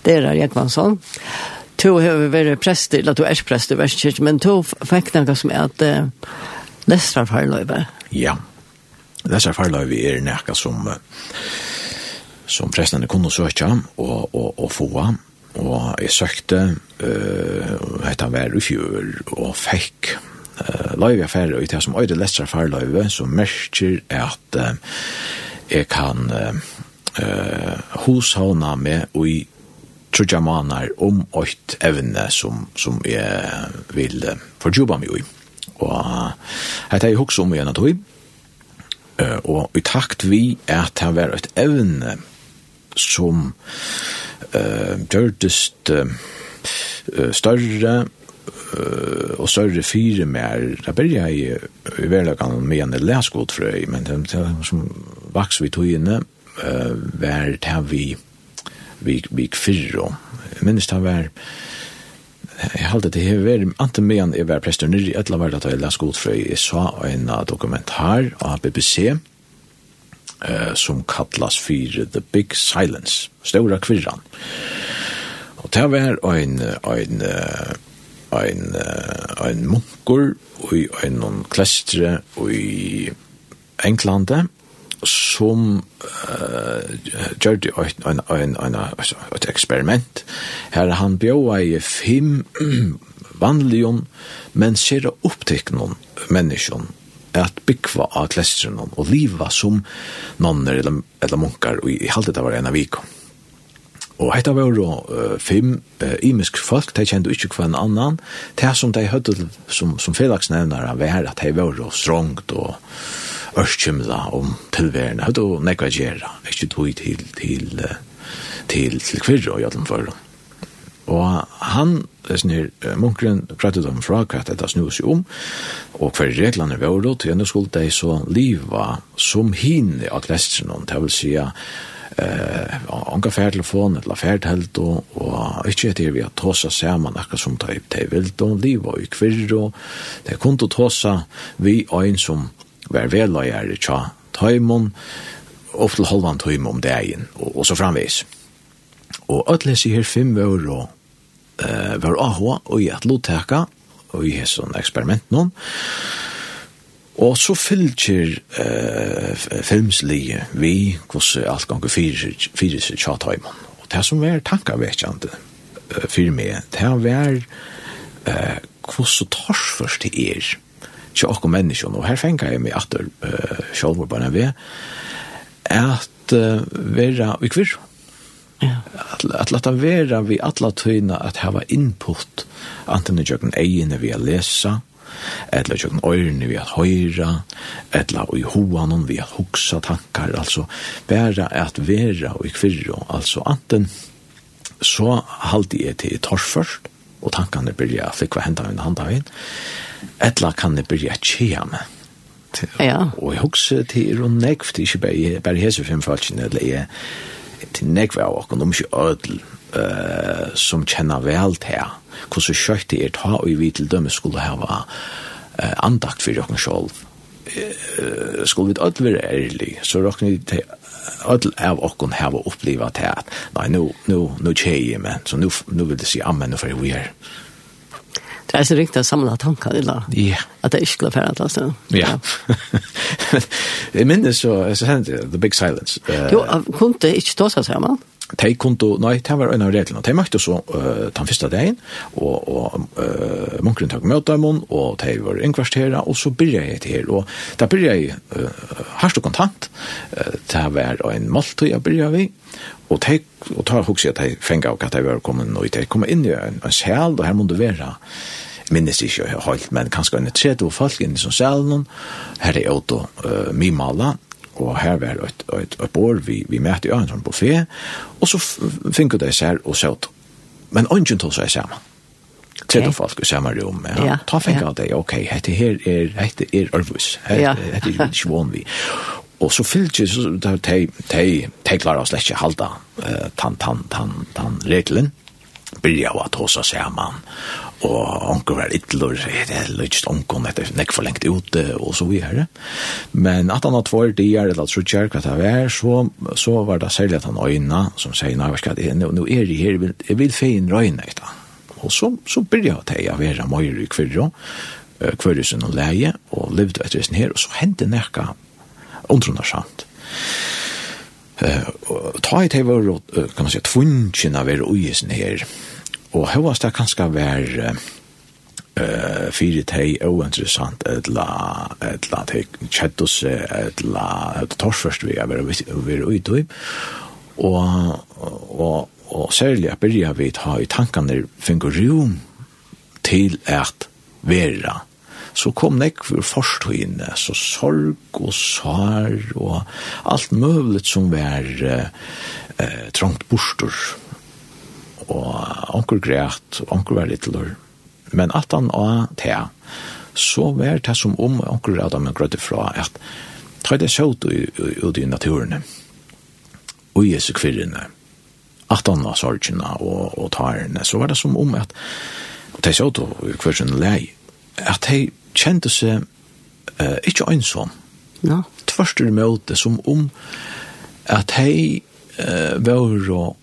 derar Jekvansson. To har vi vært prest, eller to er prest i Vestkirk, men to fikk noe som er at uh, Lestra Farløyve. Ja, Lestra Farløyve er noe som, som prestene kunne søke og, og, og få. Og jeg søkte, uh, hette han var i fjør, og fikk uh, løyve affære ut det som øyde Lestra Farløyve, som merker at uh, jeg kan... Uh, eh, hoshavna med og i trudja manar om åkt evne som, som jeg vil eh, forjuba meg i. Og hette jeg hoksa om igjen at høy, og i takt vi at det var et evne som eh, gjørtest eh, større uh, og større fire mer. Da ber jeg i, i verleggen med en leskodfrøy, men det, det som vaks vi tog inne, uh, var det vi vi vi fyrro minns det var jeg halte det her var anten med medan jeg var prester nyrri etla var det at jeg la skolfrøy jeg sa en dokumentar av BBC uh, som kallas for The Big Silence Stora kvirran. Og det var en en en, en munkur og en klestre og i Englande som uh, gjør det en, en, en, et eksperiment. Her han bjøy i fem vanlige, men ser opptikken mennesker at byggva av klestren og liva som nonner eller, eller munkar, og i halvdet det var en av vik. Og hetta var jo uh, fem uh, imisk folk, de kjente ikke hver en annan, det som de høyde som, som felagsnevnere var at de var jo strongt og örskymla om tilværende, og då nekva gjerra, ikke tog til, til, til, til kvirra og jævlen for. Og han, snir, munkren pratet om fra hva dette snus jo om, og hver reglene var då, til henne skulle de så liva som hinne av klestrenon, det vil si eh onka fer telefon eller fer telt og og ikkje etter vi har tosa saman akka som tøy tøy vil vilt og liv og kvirr og det kunto tosa vi ein som var veløyere tja tøymon, og til halvan tøymon om dagen, og, og så framvis. Og ætles i her fem år og uh, var ahua og i at lotteka, og i hesson eksperiment noen, Og så fylgjer eh, filmslige vi hvordan alt ganger fyrir seg tjatheimen. Og det som var tankavekkjande fyrir meg, det var eh, hvordan torsførst det er ikke okkur menneskene, og her fengar jeg meg atter uh, sjálfur bare ved, at uh, vera i kvirr. Ja. At, at lata vera vi atla tøyna at hava input, anten i jøkken egene vi a lesa, etla jøkken øyrene vi a høyra, etla i hoanon vi a hugsa tankar, altså vera at vera i kvirr, altså anten så halde jeg til torførst, og tankene byrja at flikva henda henda henda henda etla kan det bli et kjea med. Ja. Og jeg husker til og nekv det er ikke bare, bare hese fem falskene, eller jeg til nekv av okken, om ikke ødel, uh, som kjenner vel til hvordan kjøtt det er ta og vi til dømme skulle ha uh, andakt for åkken selv. Uh, skulle vi ødel være ærlig, så råkken vi til öll av okkon hava til at nei, nu, nu, nu tjeje men, så nu, nu vil det si, amen, nu fyrir vi er, Det er så riktigt att samla tankar eller? Ja. At det är skulle för att alltså. Ja. Jeg minnes så så hendte The Big Silence. Uh, Jo, kunne det ikke stå seg sammen? de kunne, nei, det var en av reglene. De møtte så uh, den første dagen, og, og uh, munkeren tok møte dem, og de var innkvarteret, og så begynte jeg til. her, Og da begynte jeg uh, hardt og kontant. Uh, det var en måltid jeg begynte vi, og de og tar hukse at de fengt av at de var kommet, og de kom inn i en, en sjæl, og her må du være minnes ikke helt, men kanskje en tredje folk inn i sånn sjælen. Her er Otto uh, Mimala, og her var et, et, et bor vi, vi møtte i sånn buffet, og så finner det seg og søt. Men ønsken tog seg sammen. Tredje okay. folk i samme rom. Ja. ja. Ta finner ja. det, ok, dette her er, dette er Ørvus, dette ja. er ikke vann vi. Og så fyllt ikke, så de, de, de de klarer slett ikke halda uh, tan, tan, tan, tan, regelen. Byrja at hos oss sammen, og onkel var ytler, det er litt onkel, det er nekk for lengt ute, og så videre. Men at han har tvær dier, eller så kjær hva det var, så, så var det særlig at han øyna, som sier, nei, hva skal det, nå er jeg her, jeg vil fein røyne, ikke Og så, så begynner jeg å være møyre i kvirro, kvirrusen og leie, og levde etter sin her, og så hendte nekka undrundersamt. Uh, ta i teg var, kan man si, tvunnsjen av er uisen her, Og høyast det kanskje var eh fyrir tei og interessant etla etla tei kjettus etla torsfest vi er vi ut og og og og særlig at byrja vi ta i tankene finner rom til at vera så kom nek for forstøyne, så sorg og sår og alt møvlet som var eh, trångt bostor og onkur græt, onkur var litlur. Men at han og te, så var det som om onkur av dem grøtte fra at ta det sjåt ut i naturen, og i jesu kvirrene, at han var sorgene og, og tarene, så var det som om at, og det sjåt ut i sin lei, at de kjente seg uh, ikke ønsom. ja. tvørst i møte som om at de uh, var og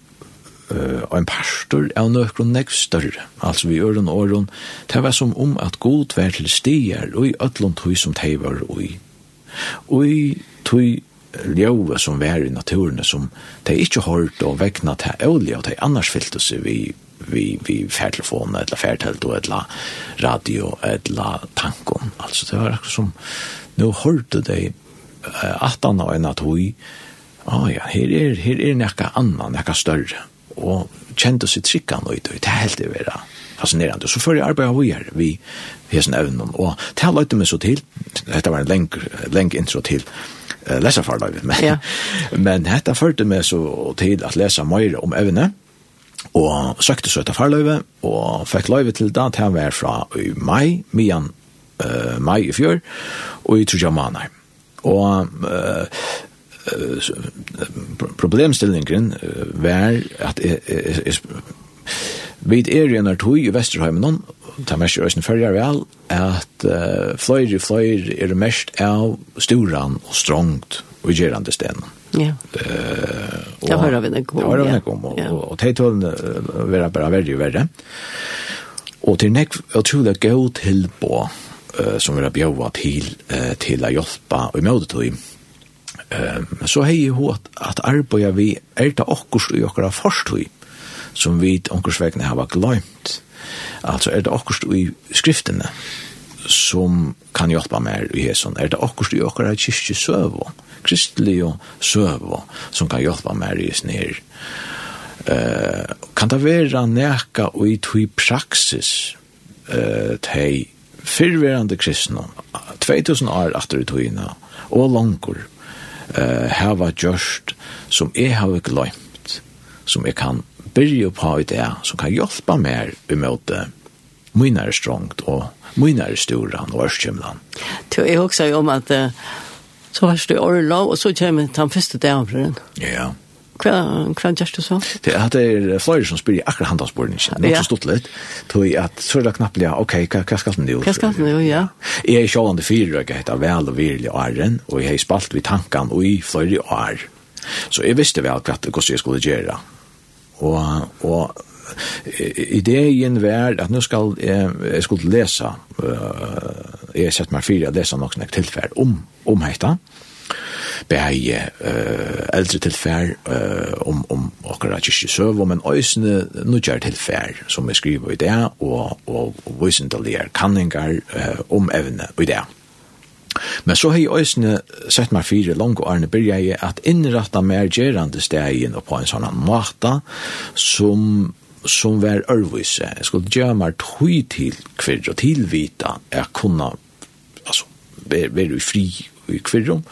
uh, en pastor av nøkron nek større, altså vi gjør en åren, det var som om at god var til stier og i ødlund hui som teg var ui. Ui tui ljøve som var i naturen som de ikke hørt og vekna til øvlig og de annars fyllte seg vi vi vi färdtelefon eller färdtelt och eller radio eller tankon alltså det var akkurat som nu hörde de att han och en att hui ah ja här är här är näka annan näka större og kjente seg tryggene ut, og det er helt det være fascinerende. Så før jeg arbeidet vi her, vi har hesten evnen, og det har løyte meg så til, dette var en lenge, lenge intro til, uh, leserfarløyve, men, ja. men dette førte meg så til at lese mer om evne, og søkte så etter farløyve, og fikk løyve til det, han var fra i mai, mian uh, mai i fjør, og i Trudja Manheim. Og uh, problemstillingen var at vi er i en tog i Vesterheimen, ta mest i Øysten Følger vel, at uh, fløyre fløyre er det mest av storan og strongt og gjerande stenen. Ja. Eh, jag hör av det kom. Jag hör av en kom och och tejtöln vera bara värre ju värre. Och till näck jag tror det går till på eh som vill bjuda till eh till att hjälpa och i modet Um, så hei ho at, at arbeida vi er det okkurst i okkara forstøy som vi okkurs vegna har gløymt. Altså er det okkurst i skriftene som kan hjelpa mer i hesson. Er det okkurst i okkara kyrkje søvo, kristelig og søvo, som kan hjelpa mer i snir. Uh, kan det være neka og i tui praksis uh, tei fyrverande kristne 2000 år after i tøyina og langur uh, hava gjørst som jeg har glemt, som jeg kan byrja på i det, som kan hjelpa mer imot det mynare strongt og mynare storan og ørskymlan. Du, jeg husker jo om at uh, så var det i Orlov, og så kommer den første dagen. for Ja, ja Hva, hva gjør du så? Det er det er flere som spyrir akkurat handelsbordningen, noe ja. så stått litt, tog at så er det knapt ja, ok, hva, hva skal den jo? Hva skal den jo, ja. Jeg er sjålande fire, jeg heter vel og virlig åren, og jeg har spalt vid tankene og i flere år. Så jeg visste vel hva jeg skulle gjøre. Og, og ideen var at nå skal jeg, jeg skulle lese, uh, jeg har sett meg fire, lese nok tilfell om, om heita, og bæje uh, eldre tilfær uh, om, om okkara kyrkje søv, men òsne nødjar tilfær som er skriver i det, og, og og visendalige kanningar uh, om evne i det. Men så har jeg øysene sett meg fire langt og Arne byrja jeg at innratta mer gjerande stegin og på en sånn måte som som var ørvise. Jeg skulle gjøre meg tøy til kvirr og tilvita jeg kunne altså, være, være fri i kvirrum,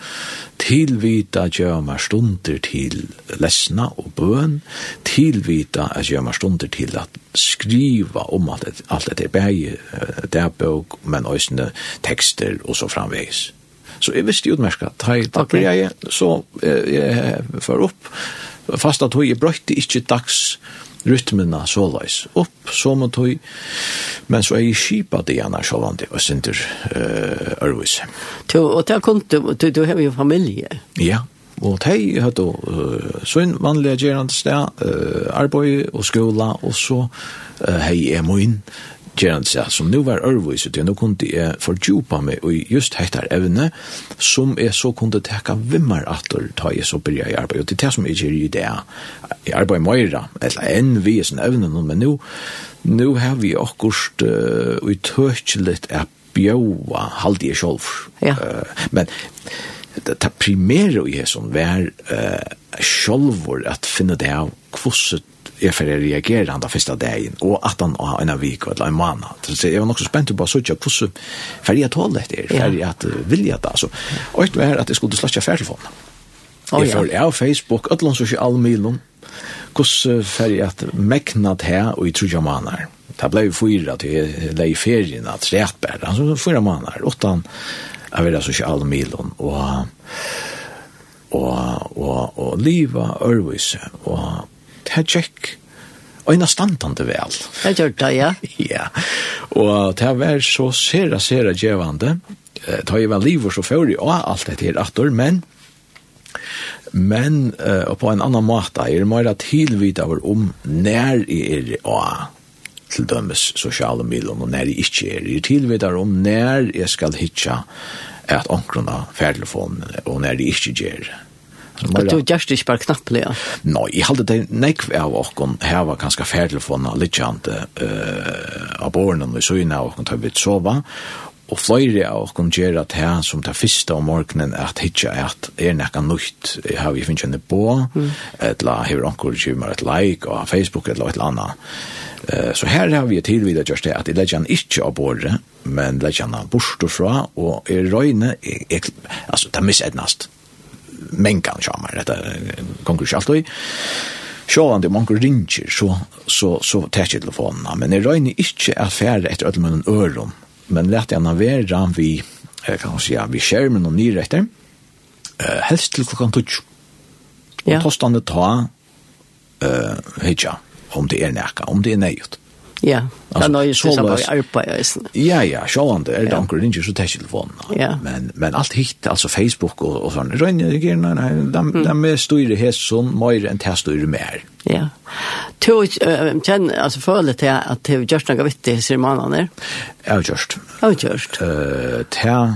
tilvita at gjøre meg stunder til lesna og bøn, tilvita at gjøre meg stunder til at skriva om at alt dette er det er bøk, men også tekster og så framveis. Så jeg visste jo utmerka, da okay. jeg, så jeg, jeg, jeg, jeg, jeg, jeg, jeg, jeg, jeg, jeg, jeg, rytmina så leis opp, så må tog, men så er jeg kipa det gjerne sjålande og sinter uh, ærvis. Og det kom du, du, du har jo familie. Ja, og de hadde uh, sånn vanlige gjerande sted, uh, arbeid og skola, og så uh, hei er inn gerande seg, som nu var ørvise til, nå kunne jeg fordjupa meg i just hettar evne, som jeg så kunne teka vimmar atter ta jeg så byrja i arbeid, og det er det som jeg gjør i det, jeg arbeid møyra, eller enn vi i sin evne, men nu, nu har vi akkurst uh, uttøkjelet at bjóa halde jeg sjolv. Ja. Uh, men det, det primære i hesson var uh, sjolvor at finne det av kvosset jeg får reagere han da første dagen, og at han har en av vik eller en måned. Så jeg var nok så spent på å søke hvordan ferdig jeg tålet det, ferdig at vilja det. Altså. Og et var at jeg skulle slett ikke ferdigfonden. Jeg følger jeg Facebook, alle sosiale milen, hvordan ferdig at meknet her og i trodde måneder. Det ble jo fyra til jeg leie ferien, at rett bare, altså fyra måneder, åttan av vera sosiale milen, og og og og liva ørvis og det tjekk og en standande vel. Det gjør det, ja. ja, og det var så sera, sera djevande. Det har jo vært liv og så før i og alt dette her atter, men men uh, på en annan måte er det mer tilvita over om når er og til dømes sosiale middelen og når jeg ikke er. Jeg tilvidar om når jeg skal hitja at omkrona ferdelefonen og når jeg ikke gjør. Og du gjørst ikke bare knappelig, ja? Nei, jeg halte det nekv av okken her var ganske ferdelefonen litt kjent uh, av årene og så inn av okken til vi sova, og flere av okken gjør at her som det første om morgenen at hitja at er nekka nøyt, har vi finnes kjenne på, mm. eller hever onker kjummer et like og Facebook eller et eller annet. Uh, så her har vi tilvida gjørst det at jeg legger han ikke av året, men legger han bort og fra, og er røyne, altså det er misednast mengan sjammar, dette konger ikke og Sjåvande det onker ringer, så, så, så tar jeg telefonen. Men jeg røyner ikke at færre etter ødelmunnen øren, men lett gjerne være vi, jeg kan si, vi skjermen og nyretter, uh, helst til klokkan tutsk. Ja. Og tostande ta uh, hitja, om det er nekka, om det er nøyut. Ja, det er noe som er bare arbeid. Ja, ja, sjåan er det anker, det er ikke så tæsig telefonen. Ja. Men, men alt hitt, altså Facebook og, og sånn, rønne, nei, nei, de, mm. de styrer helt sånn, mer enn til styrer mer. Ja. Du kjenner, altså føler til at det er gjørst noe vittig, sier mannene? Ja, gjørst. Ja, gjørst. Uh, til,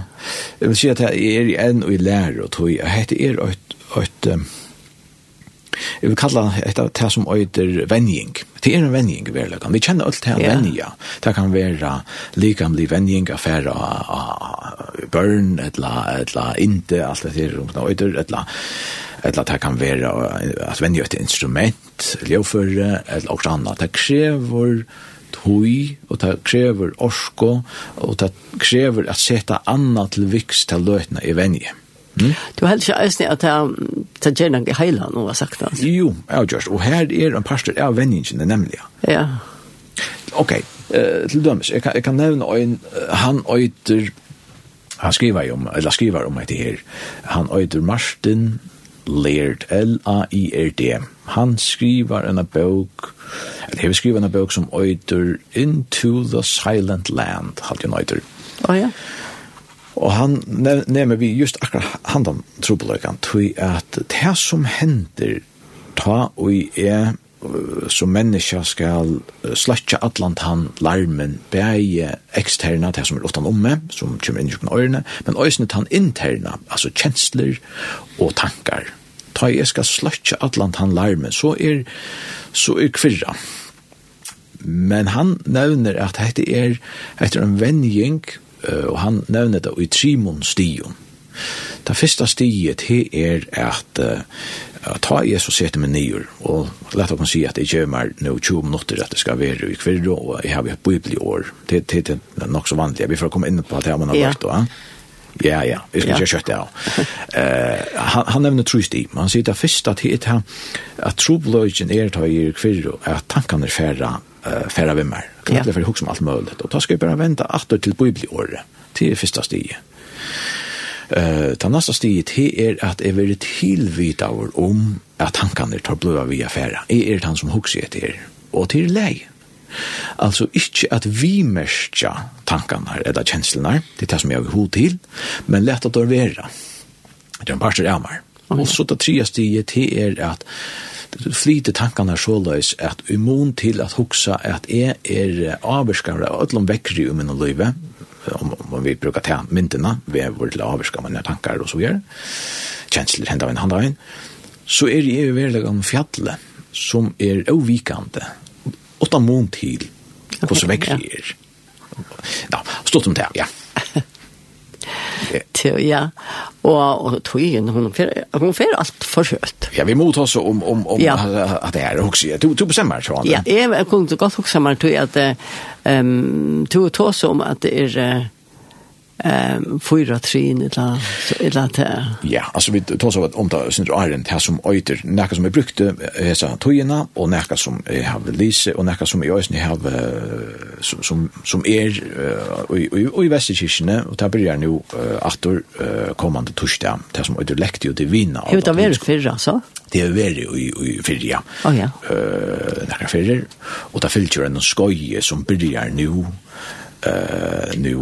jeg vil si at jeg er en og i lærer, og tog, jeg heter er et, et, et vi kallar detta det som øyder venjing. Det er en venjing i verkligheten. Vi kjenner alt det här venja. Det kan være likamlig venjing, affärer av børn, eller, eller inte, alt det her som öder, eller eller det kan vara att vänja et instrument, ljøføre, eller också annat. Det krever tøy, og det krever orsko, og det krever at seta anna til viks til løtna i venje. Mm. Du har ikke eisen at det gjør noe heila noe har sagt det. Jo, ja, just. Og her er en pastor av venningene, nemlig. Ja. Ok, uh, til dømes, jeg kan, jeg kan nevne en, han øyter, han skriver om, eller skriver om etter her, han øyter Martin Laird, L-A-I-R-D. Han skriver en bøk, eller jeg vil skrive en bøk som øyter Into the Silent Land, halte jeg øyter. Å oh, ja. Og han nevner vi just akkurat han om trobeløkken, tog at det som hender ta og er som menneska skal slatja atlant han larmen bæje eksterna, det som er utan omme, som kommer inn i kjøkken ørene, men òsne han interna, altså kjensler og tankar. Ta jeg skal slatja atlant han larmen, så er, så er kvirra. Men han nevner at dette er etter en vending og han nevner det i Trimon stion. Det første stiet he er at uh, ta Jesus sete med nyer, og lett å kan si at jeg kommer nå 20 minutter at det skal være i kvirro, og jeg har et bibel i år. Det, det, det er nok så vanlig, vi får komme inn på at det man har vært, ja. Ja, ja, vi skal ikke kjøtte av. Uh, han, han nevner tro sti, men han sier det første at, at, at trobløyden er å gjøre kvirro, at tankene er færre uh, färra vid mig. Det är för hugg som allt möjligt. Och då ska vi bara vänta att till bibelåret. till första stiget. Eh, ta nästa stiget är att är väldigt tillvita om att han kan det ta blöva via färra. Är det han som hugg det till er? Och till läge. Alltså inte att vi märkja tankarna eller känslorna, det är det som jag vill hod till, men lätt att det vara. Det är en parter av mig. Och så det tredje stiget är att flyter tankene så løs at immun til at huksa at jeg er avskar av ødlom vekkri om min løyve, om, om vi brukar ta myndina, vi er vår til avskar mine tankar og så gjør, kjensler henda av en handa så er jeg veldig om fjallet som er avvikande, åtta mån til hvordan vekkri er. Ja, stått om det, ja. Til, ja. Og, og tøyen, hun fer, hun fer alt for forsøkt. Ja, vi må ta oss om, om, om ja. at det er også. Du, du bestemmer, tror han. Ja, jeg kunne godt huske meg til at um, du tar oss om at det er ehm fyra trin eller så eller det. Ja, alltså vi tar så att om det syns iron här som öter näka som är brukte hesa tojena och näka som har lise och näka som är ni har som som som är och i västkyrkan och där börjar nu att kommande torsdag det som öter lekte ju det vinna. Jo, det var förra så. Det är väl i i förra. Ja ja. Eh näka förra och där fyllde ju en skoje som börjar nu eh nu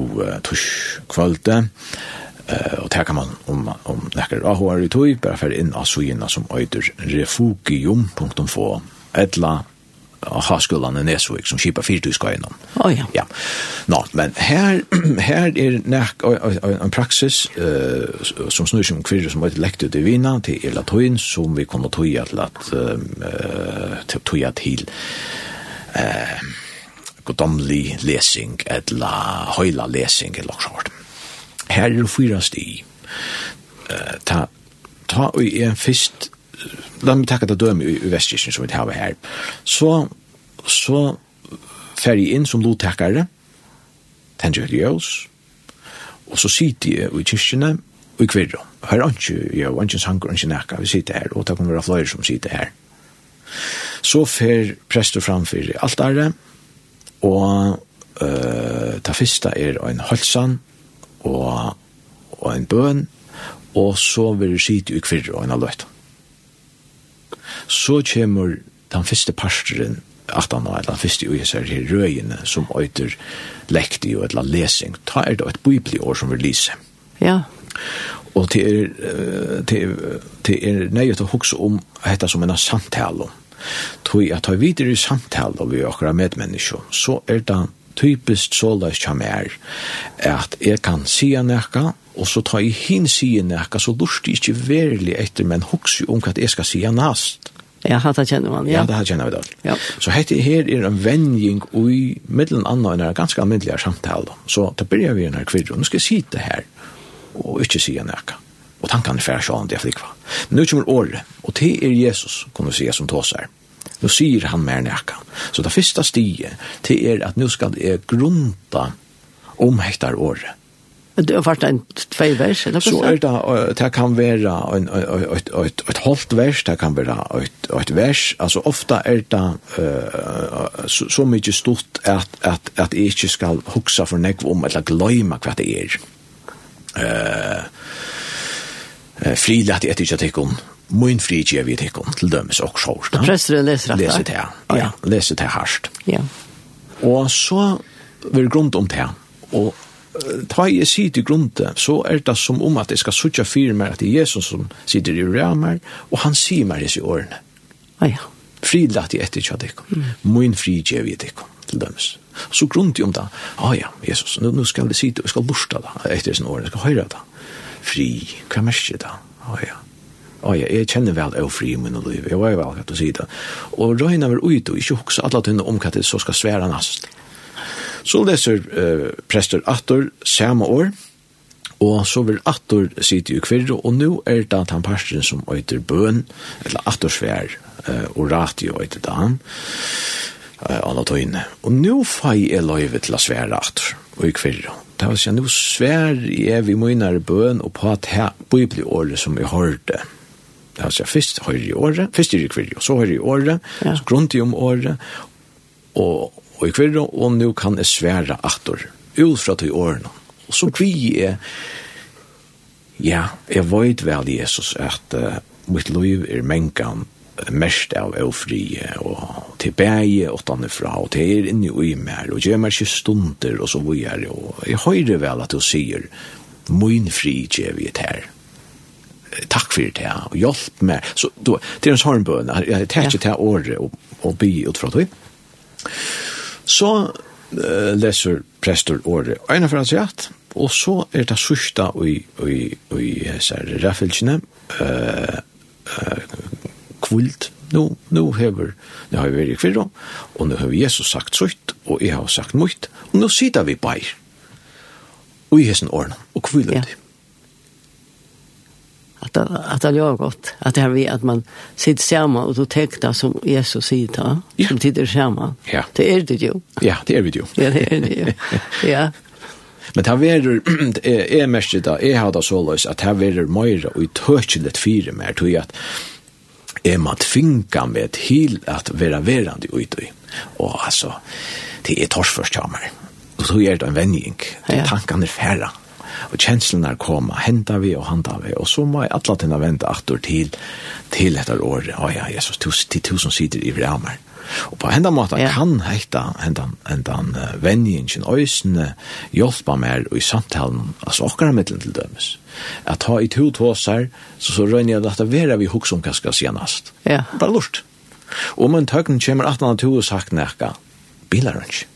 tusch kvalte eh och där kan man om om näkar ahor i tog bara för in asojina som öder refugium.få etla ha skolan i Nesvik som skipar fyrt ska inom. Oh, ja. ja. Nå, men her, her er nek, en praksis uh, som snur som kvirre som er lekt ut i Vina til Elatøyen som vi kommer tøya til at uh, tøya til uh, godomlig lesing, eller høyla lesing, eller noe Her er det fyra sti. Uh, ta, ta og en fyrst, la meg takke det døme i, i Vestkirken som vi tar her, så, så fer jeg inn som lotekere, tenker jeg ljøs, og så sitter jeg i kyrkene, og i kvirro. Her er ikke, jo, ikke sanger, ikke nekka, vi sitter her, og det kommer være flere som sitter her. Så fer prester framfor altare, Og uh, det første er en halsan og, og en bøn, og så vil det sitte i kvirre og en av løyta Så kommer den første pastoren at han har den første ugeser her røyene, som øyter lekti og etla lesing. Ta er det et bibliår som vil lise. Ja. Og til, er, det er, det er nøyet å hukse om dette som en samtale om Tui at vi videre i samtale vi okra medmennesko, så er det typisk så såleis kjem er at jeg kan sija nekka, og så tar jeg hin sija nekka, så lurt jeg ikke verlig etter, men hoksi om hva jeg skal sija nast. Ja, hatt det kjenner man, ja. Ja, det kjenner vi da. Ja. Så hette her er en vending i middelen annet enn er ganske alminnelige samtale. Så da begynner vi i denne kvirren, nå skal jeg si det her, og ikke sija nekka og tankene færre sånn det er flikva. Men nu kommer året, og det er Jesus, kunne vi si, som tåsar. Nå sier han mer nekka. Så det første stiget, det er at nå skal jeg grunta om hektar året. Men det har vært en tvei vers, eller? Så er det, det kan være en, et, et, et holdt vers, det kan være et, et vers. Altså, ofta er det uh, så, så mye stort at, at, at jeg ikke skal huksa for nekv om, eller gløyma hva det er. Uh, frilat i etikja tikkun, mun ikke vi tikkun, til dømes og sjårs. Da prester å lese det? Lese det, ja. Leser det hardt. Ja. Og så vil grunn om det, og ta i sier til grunden, så er det som om at jeg skal sutja fyrir meg at det er Jesus som sitter i rammer, og han sier meg disse årene. Ah, ja. Fri Frilat i etikja tikkun, fri frigje vi tikkun, til dømes. Så grunn om det, ah ja, Jesus, nå nu skal jeg sitte, jeg skal lusta da, etter sin årene, jeg skal høyra da. Mm fri. Hva er mest da? Å ja. Å ja, jeg kjenner vel av fri i min liv. Jeg var jo vel at du si det. Og røyna var ute og ikke hoksa alle tunne om hva det så skal svære nast. Så leser uh, prester Attor samme år, Og så vil Attor sitte i kvirre, og nå er det at han pastoren som øyter bøn, eller Attorsvær, uh, og ratio øyter det han, uh, alle tøyne. Og nå får jeg løyve til å svære Attor og i kvirra. Det var sånn, nå svær jeg vi munare bøn og på at her bibelåret som jeg hørte. Det var sånn, først høyre i året, først i kvirra, så høyre i året, ja. så grunnt i om året, og, og i kvirra, og nå kan jeg svære atter, ut fra til årene. Og så kvi jeg, ja, jeg vet vel Jesus at uh, mitt liv er mengan mest av ofri og til bæje åttan fra og til er inni ui mer og gjør meg ikke stunder og så videre og jeg høyre vel at du sier min fri gjør vi et her takk for det og hjelp meg så du, det er en sånn bøn jeg tar ikke til året og, og by ut fra det så uh, leser prester året og en av hans og så er det sørste i, i, i, i, i, i, i, i, i, i, i, i, i, kvult. Nu, nu hever, nu har vi vært i kvirra, og nu har Jesus sagt sutt, og jeg har sagt mutt, og nu sitter vi bare. Og i hessen årene, og kviler det. Ja. Att, att det gör gott. Att det här vi, att man sitter samman och då det som Jesus säger ta, ja. som sitter samman. Ja. Det är det ju. Ja, det er det jo. ja, det är det ju. Ja. Men det här verur, er mest det, är här det så lös, att det här verur mer och i tökligt fyra mer, tror jag att jeg må tvinga meg til at være verande ut i. Og altså, det er torsførst av meg. Og så gjør det en vending. Ja. Tankene er færre. Og kjenslene er koma, henta vi og handa vi. Og så må jeg alle tina vente atter til, til etter året. Å ja, Jesus, til tusen sider i vremer. Og på enda måte ja. kan hekta hendan, hendan uh, venjingen øysene hjelpa mer i samtalen, altså okkara mittelen til dømes. At ha i to tåsar, så så røyner jeg at det vera vi hukk som hva skal senast. Ja. Bare lort. Og om en tøkken kommer 1820 sagt nekka, bilar ikke.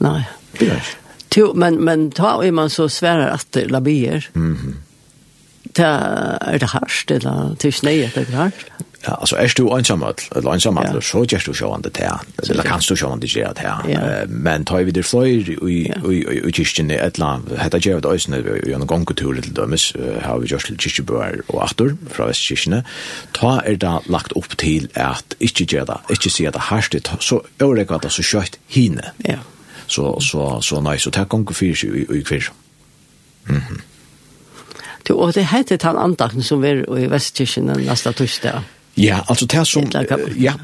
Nei. Bilar ikke. Jo, men, men ta i man så svärar att det labier. Mm -hmm. Ta, är det harsht eller till snöjet är det harsht? Ja, altså er du ensam eller ensam ja. så gör du sjön det. Eller kan du sjön det här här. Men tar vi det fløyr i i i kyrkan i ett land. Hetta ger det ösna i en gångtur till har vi just til bör og aktor fra vestkyrkjene, Ta er det lagt opp til at inte göra det. Inte se det hastigt så örekat så kött hine, Ja. Så så så nice och tack gång fyrir i kvish. Mhm. Du, og det heter den andakten som er i Vestkirken den neste torsdag. Ja, altså det som... Ja,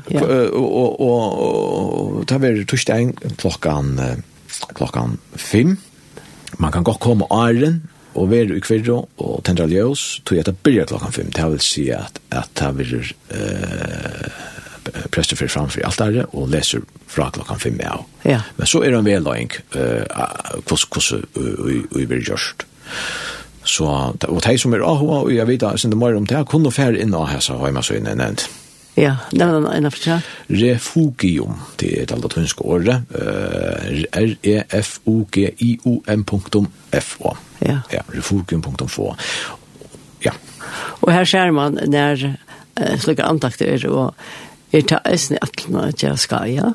og, og, og, det var torsdag klokkan, klokkan fem. Man kan godt komme æren og være i kvirro og tendra ljøs, tog jeg at det begynne klokkan fem. Det vil si at, at det vil prester fyrir framfor altare og leser fra klokkan 5 Ja. Ja. Men så er det en vedløying uh, hvordan vi blir gjørst. Så, og de som er AHA, og jeg vet at det mer om det, kunne fære inn av hessa, har så inne nevnt. Ja, det var en ene Refugium, det er det latinske året. R-E-F-U-G-I-O-M.F-O. Ja. Ja, refugium.f-O. Ja. Og her ser man når uh, slike antakter er, og Er det i atlene at jeg skal, ja?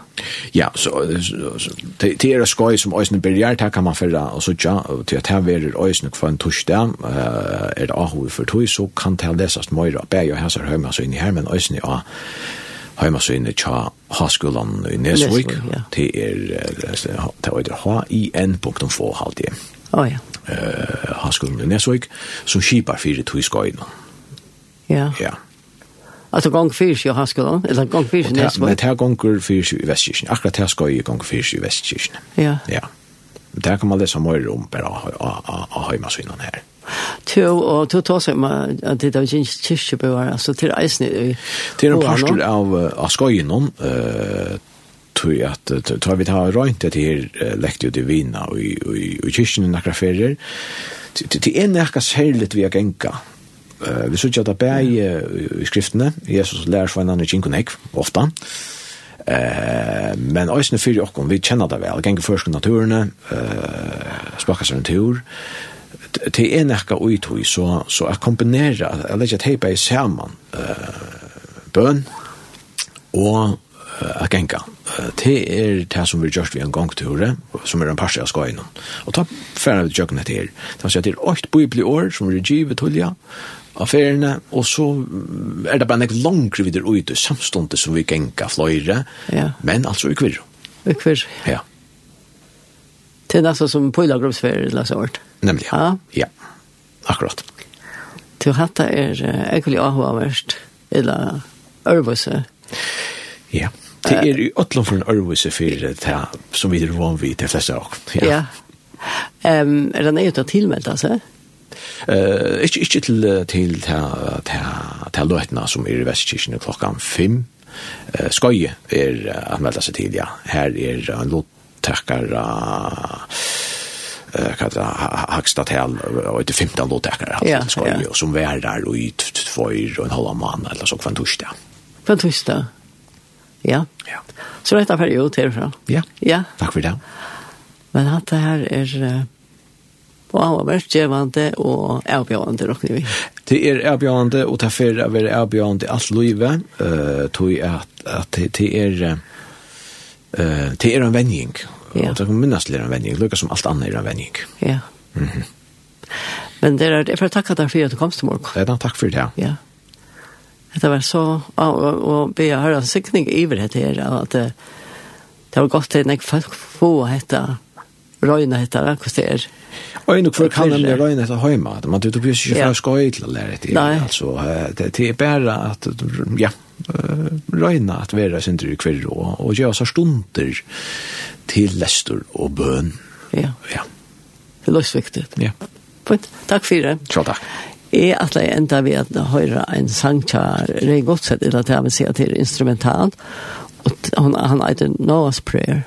Ja, så, så, så det er skoj som eisne bergjert, det kan man fyrra og sutja, og til at her verer eisne for en torsdag, er det ahoi for tog, så kan det lesast møyra, bæg og hæsar høyma så inn i her, men eisne ja, høyma så inn i tja haskolan i Nesvik, det er, det er h-i-n.få halvdige. Å ja. Haskolan i Nesvik, som kipar fyrir tog skoj. Ja. Ja. Alltså gång fyrs i Haskolan, eller gång fyrs i Nesvåg. Men det här gång fyrs i Västkirchen. Akkurat här ska ju gång fyrs i Västkirchen. Ja. Ja. Där kan man läsa mer om bara av hemmasvinnan här. Tu og tu tar seg med at det er ikke kyrkjebøver, altså til eisen i Det er en pastor av, av skøyenom, tog at tar vi ta røynt det her lekt ut i Vina og i kyrkjen i nakra ferier. Det er nekka særligt vi har genka vi sykja det bæg i skriftene, Jesus lærer sveinane kinkunnek, ofta, Eh, men eisne fyrir okkom, vi kjenner det vel, gengur først naturene, uh, spakka seg en tur, til en ekka uithui, så, så jeg kombinerer, jeg legger et heipa i saman, eh, bøn, og eh, genga. Det er det som vi gjørst vi en gongture, som er en parse av skoinon. Og ta færre vi gjøkken etter. Det vil si at det er åkt bibli år som vi givet tulja, affærene, og så er det bare nek langere videre ute samstundet som vi genka fløyre, ja. men altså i kvirr. I kvirr? Ja. Det er nesten som pålagrupsferie, eller så hørt. Nemlig, ja. ja. Akkurat. Til hatt er ekkelig ahva verst, eller ørvøse. Ja, det er i åtlan for en ørvøse for det som vi er van vi til fleste av. Ja. ja. Um, er den er jo til å tilmelde seg? Eh, ikke, ikke til, til, til, til, løtene som er i Vestkirchen klokka fem. Uh, skøye er uh, melda seg til, ja. Her er en uh, lottekker eh kan det högsta tal och det 15 låtäkare alltså ska ju som vär der og i två och en halv mann eller så kvann torsdag. Kvann torsdag. Ja. Ja. Så detta period till från. Ja. Ja. takk for det. Men att det här är Og han var vært gjevande og avbjørende, råkne vi. Det er avbjørende, og det er for å være avbjørende alt livet, uh, tog at, at det er uh, det er en vending. Ja. Og det kan minnes til en vending, lukka som alt annet er en vending. Ja. Mm -hmm. Men det er, jeg får takke deg for at du kom til morgen. Det er da, takk for det, ja. Ja. Det var så, og, og, og be jeg høre sikning i iver her, at det, det var godt til jeg folk få hette, røyna hetta hvordan det er. Og nok for kan nemlig røyne etter høyma, at man tog ikke fra skøy til å lære det. Altså, det er bare at, ja, røyne at være sin i kvirr og, og gjøre seg stunder til lester og bøn. Ja. ja. Det er løsviktig. Ja. Fint. Takk for det. Tja, takk. Jeg er at jeg enda ved at høre en sang til Rey Godset, eller at jeg vil si at det er instrumentalt, og han, han heter Noah's Prayer.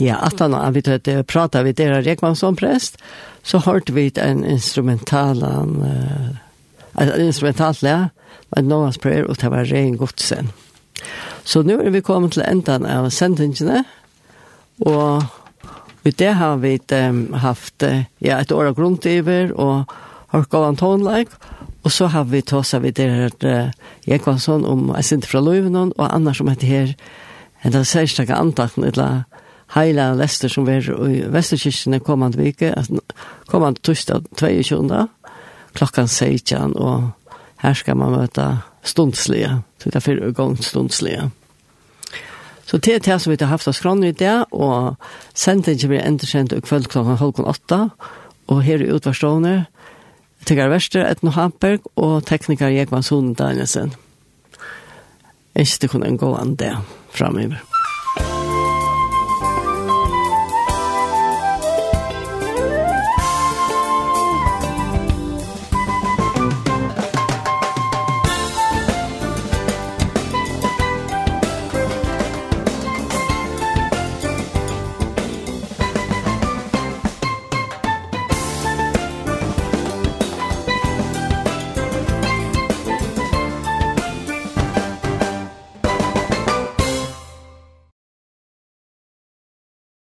Ja, att han har vi att prata vid deras Rekman som präst så hörde vi en instrumental en uh, instrumental lä med Noahs prayer och det var ren godsen. Så nu är vi kommit till ändan av sändningarna och vid det har vi um, haft ja, ett år av grundiver och har gått en tonlag och så har vi tåsat vid deras uh, Rekmansson om jag synd och annars som heter här en av särskilt antakten eller heila lester som var i Vesterkirken i kommande vike, kommande torsdag 22. klokkan 16, og her skal man møte stundslige, så det er fyrre gang stundslige. Så det er det som vi har haft av skronen i det, og sendingen blir endersendt i kveld klokken halv åtta, og her er utvarstående, Tegar Vester, Etno Hamperg, og tekniker Jekvann Sonen Danielsen. Jeg synes det kunne en god an det fremover.